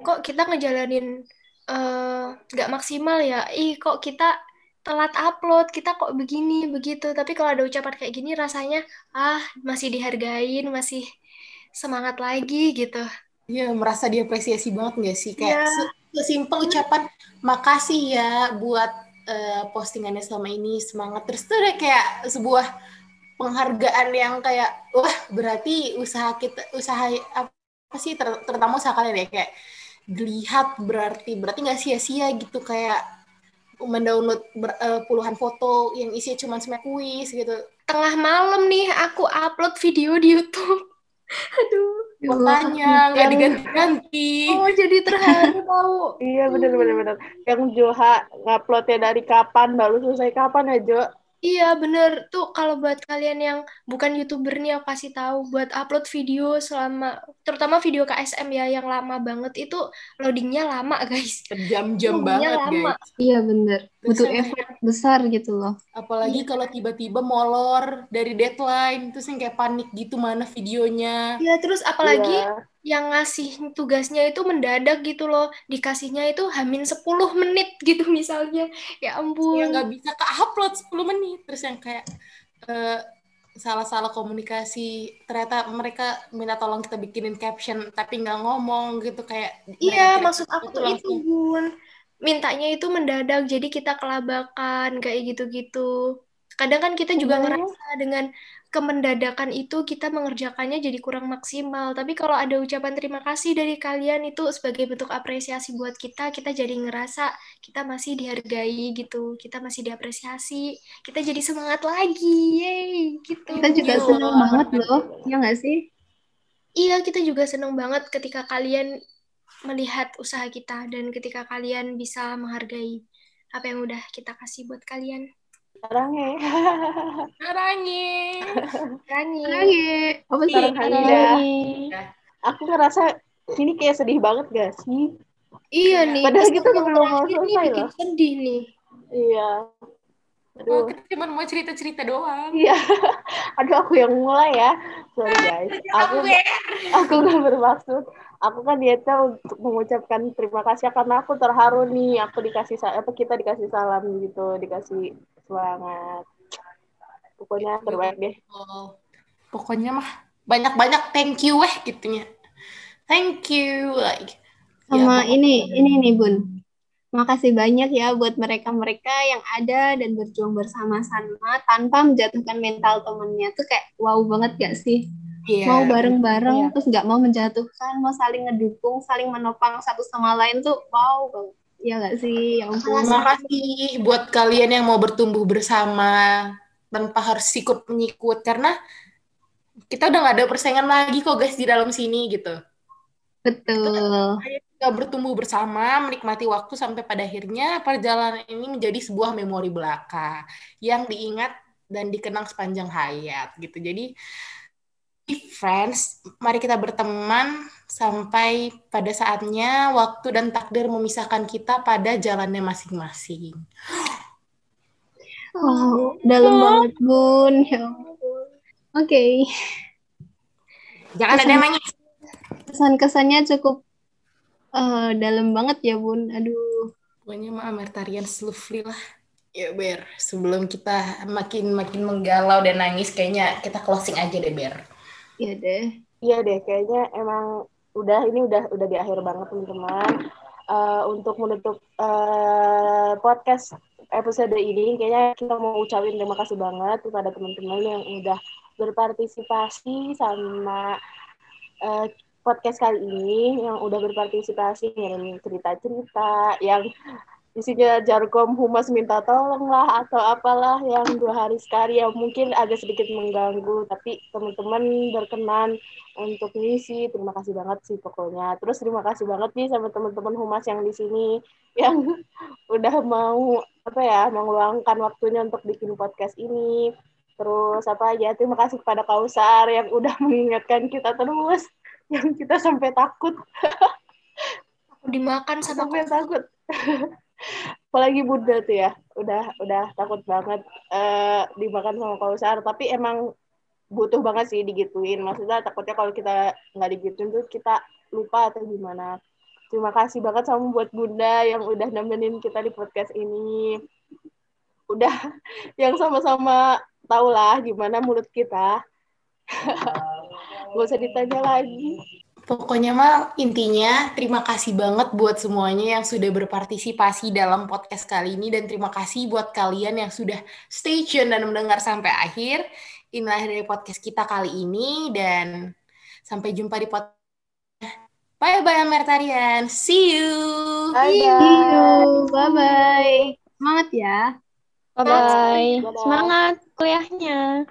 kok kita ngejalanin eh, nggak uh, maksimal ya? Ih kok kita telat upload, kita kok begini, begitu. Tapi kalau ada ucapan kayak gini rasanya, ah, masih dihargain, masih semangat lagi gitu. Iya, merasa diapresiasi banget nggak sih? Kayak yeah. sesimpel ucapan, makasih ya buat uh, postingannya selama ini, semangat. Terus tuh kayak sebuah penghargaan yang kayak, wah berarti usaha kita, usaha apa sih, ter, terutama usaha kalian ya, kayak dilihat berarti, berarti nggak sia-sia gitu, kayak mendownload ber, uh, puluhan foto yang isinya cuma semuanya kuis gitu. Tengah malam nih aku upload video di YouTube. <laughs> Aduh. Makanya nggak diganti-ganti. Oh jadi terharu <laughs> tahu. iya benar benar benar. Yang Joha nguploadnya dari kapan baru selesai kapan ya Jo? Iya bener tuh kalau buat kalian yang bukan youtuber nih aku kasih tahu buat upload video selama terutama video KSM ya yang lama banget itu loadingnya lama <laughs> guys. Jam-jam banget lama. guys. Iya bener butuh effort besar gitu loh. Apalagi iya. kalau tiba-tiba molor dari deadline terus yang kayak panik gitu mana videonya. Iya terus apalagi iya. yang ngasih tugasnya itu mendadak gitu loh. Dikasihnya itu hamin 10 menit gitu misalnya. Ya ampun yang nggak bisa ke upload 10 menit. Terus yang kayak uh, salah-salah komunikasi. Ternyata mereka minta tolong kita bikinin caption tapi nggak ngomong gitu kayak iya maksud aku tuh itu bun mintanya itu mendadak jadi kita kelabakan kayak gitu-gitu Kadang kan kita juga Sebenarnya- ngerasa dengan kemendadakan itu kita mengerjakannya jadi kurang maksimal. Tapi kalau ada ucapan terima kasih dari kalian itu sebagai bentuk apresiasi buat kita, kita jadi ngerasa kita masih dihargai gitu, kita masih diapresiasi, kita jadi semangat lagi, yeay gitu. Kita juga Yo. senang banget loh, ya nggak sih? Iya, kita juga senang banget ketika kalian melihat usaha kita dan ketika kalian bisa menghargai apa yang udah kita kasih buat kalian. Sekarang ya. <laughs> Sarangi. Rani. Lagi, apa sih? Sekarang Hamida. Aku ngerasa ini kayak sedih banget gak sih? Iya nih. Padahal kita belum mau selesai bikin loh. sedih nih. Iya. Oh, Aduh. kita cuma mau cerita-cerita doang. Iya. <laughs> Aduh aku yang mulai ya. Sorry guys. Aku aku gak bermaksud. Aku kan niatnya untuk mengucapkan terima kasih karena aku terharu nih. Aku dikasih apa kita dikasih salam gitu, dikasih semangat. Pokoknya terbaik deh. Pokoknya mah banyak-banyak thank you weh gitunya. Thank you like. Sama Ya, ini, ini nih Bun. Makasih banyak ya buat mereka-mereka yang ada dan berjuang bersama-sama tanpa menjatuhkan mental temennya. Tuh kayak wow banget gak sih? Iya. Mau bareng-bareng, Iya. terus gak mau menjatuhkan, mau saling ngedukung, saling menopang satu sama lain tuh wow banget. Iya gak sih? Ya ampun. Terima kasih buat kalian yang mau bertumbuh bersama tanpa harus ikut menyikut karena kita udah nggak ada persaingan lagi kok guys di dalam sini gitu. Betul. Kita bertumbuh bersama, menikmati waktu sampai pada akhirnya perjalanan ini menjadi sebuah memori belaka yang diingat dan dikenang sepanjang hayat gitu. Jadi friends, mari kita berteman sampai pada saatnya waktu dan takdir memisahkan kita pada jalannya masing-masing. Wow, dalam banget Bun. Ya. Oke. Jangan ada yang nangis. Kesan-kesannya cukup eh, dalam banget ya Bun. Aduh. Pokoknya mah Amertarian Slufli lah. Ya Ber, sebelum kita makin makin menggalau dan nangis, kayaknya kita closing aja deh Ber. Ya deh. Iya deh, kayaknya emang udah ini udah udah di akhir banget teman-teman. Eh, untuk menutup eh, podcast episode ini, kayaknya kita mau ucapin terima kasih banget kepada teman-teman yang udah berpartisipasi sama eh, podcast kali ini, yang udah berpartisipasi ngirimin cerita-cerita, yang isinya jargom humas minta tolong lah atau apalah yang dua hari sekali yang mungkin agak sedikit mengganggu tapi teman-teman berkenan untuk ngisi. Terima kasih banget sih pokoknya. Terus terima kasih banget nih sama teman-teman humas yang di sini <laughs> yang udah mau apa ya mengeluangkan waktunya untuk bikin podcast ini. Terus apa aja terima kasih kepada Kausar yang udah <laughs> mengingatkan kita terus yang kita sampai takut. Dimakan sama sampai takut <laughs> apalagi Bunda tuh ya udah udah takut banget eh dimakan sama kausar tapi emang butuh banget sih digituin. Maksudnya takutnya kalau kita nggak digituin tuh kita lupa atau gimana. Terima kasih banget sama buat Bunda yang udah nemenin kita di podcast ini. Udah <laughs> yang sama-sama tau lah gimana mulut kita. <laughs> Gak usah ditanya lagi Pokoknya mah intinya terima kasih banget buat semuanya yang sudah berpartisipasi dalam podcast kali ini dan terima kasih buat kalian yang sudah stay tune dan mendengar sampai akhir. Inilah dari podcast kita kali ini dan sampai jumpa di podcast. Bye bye Amertarian. See you. bye See you. Bye-bye. Semangat ya. Bye-bye. Dadah. Semangat kuliahnya.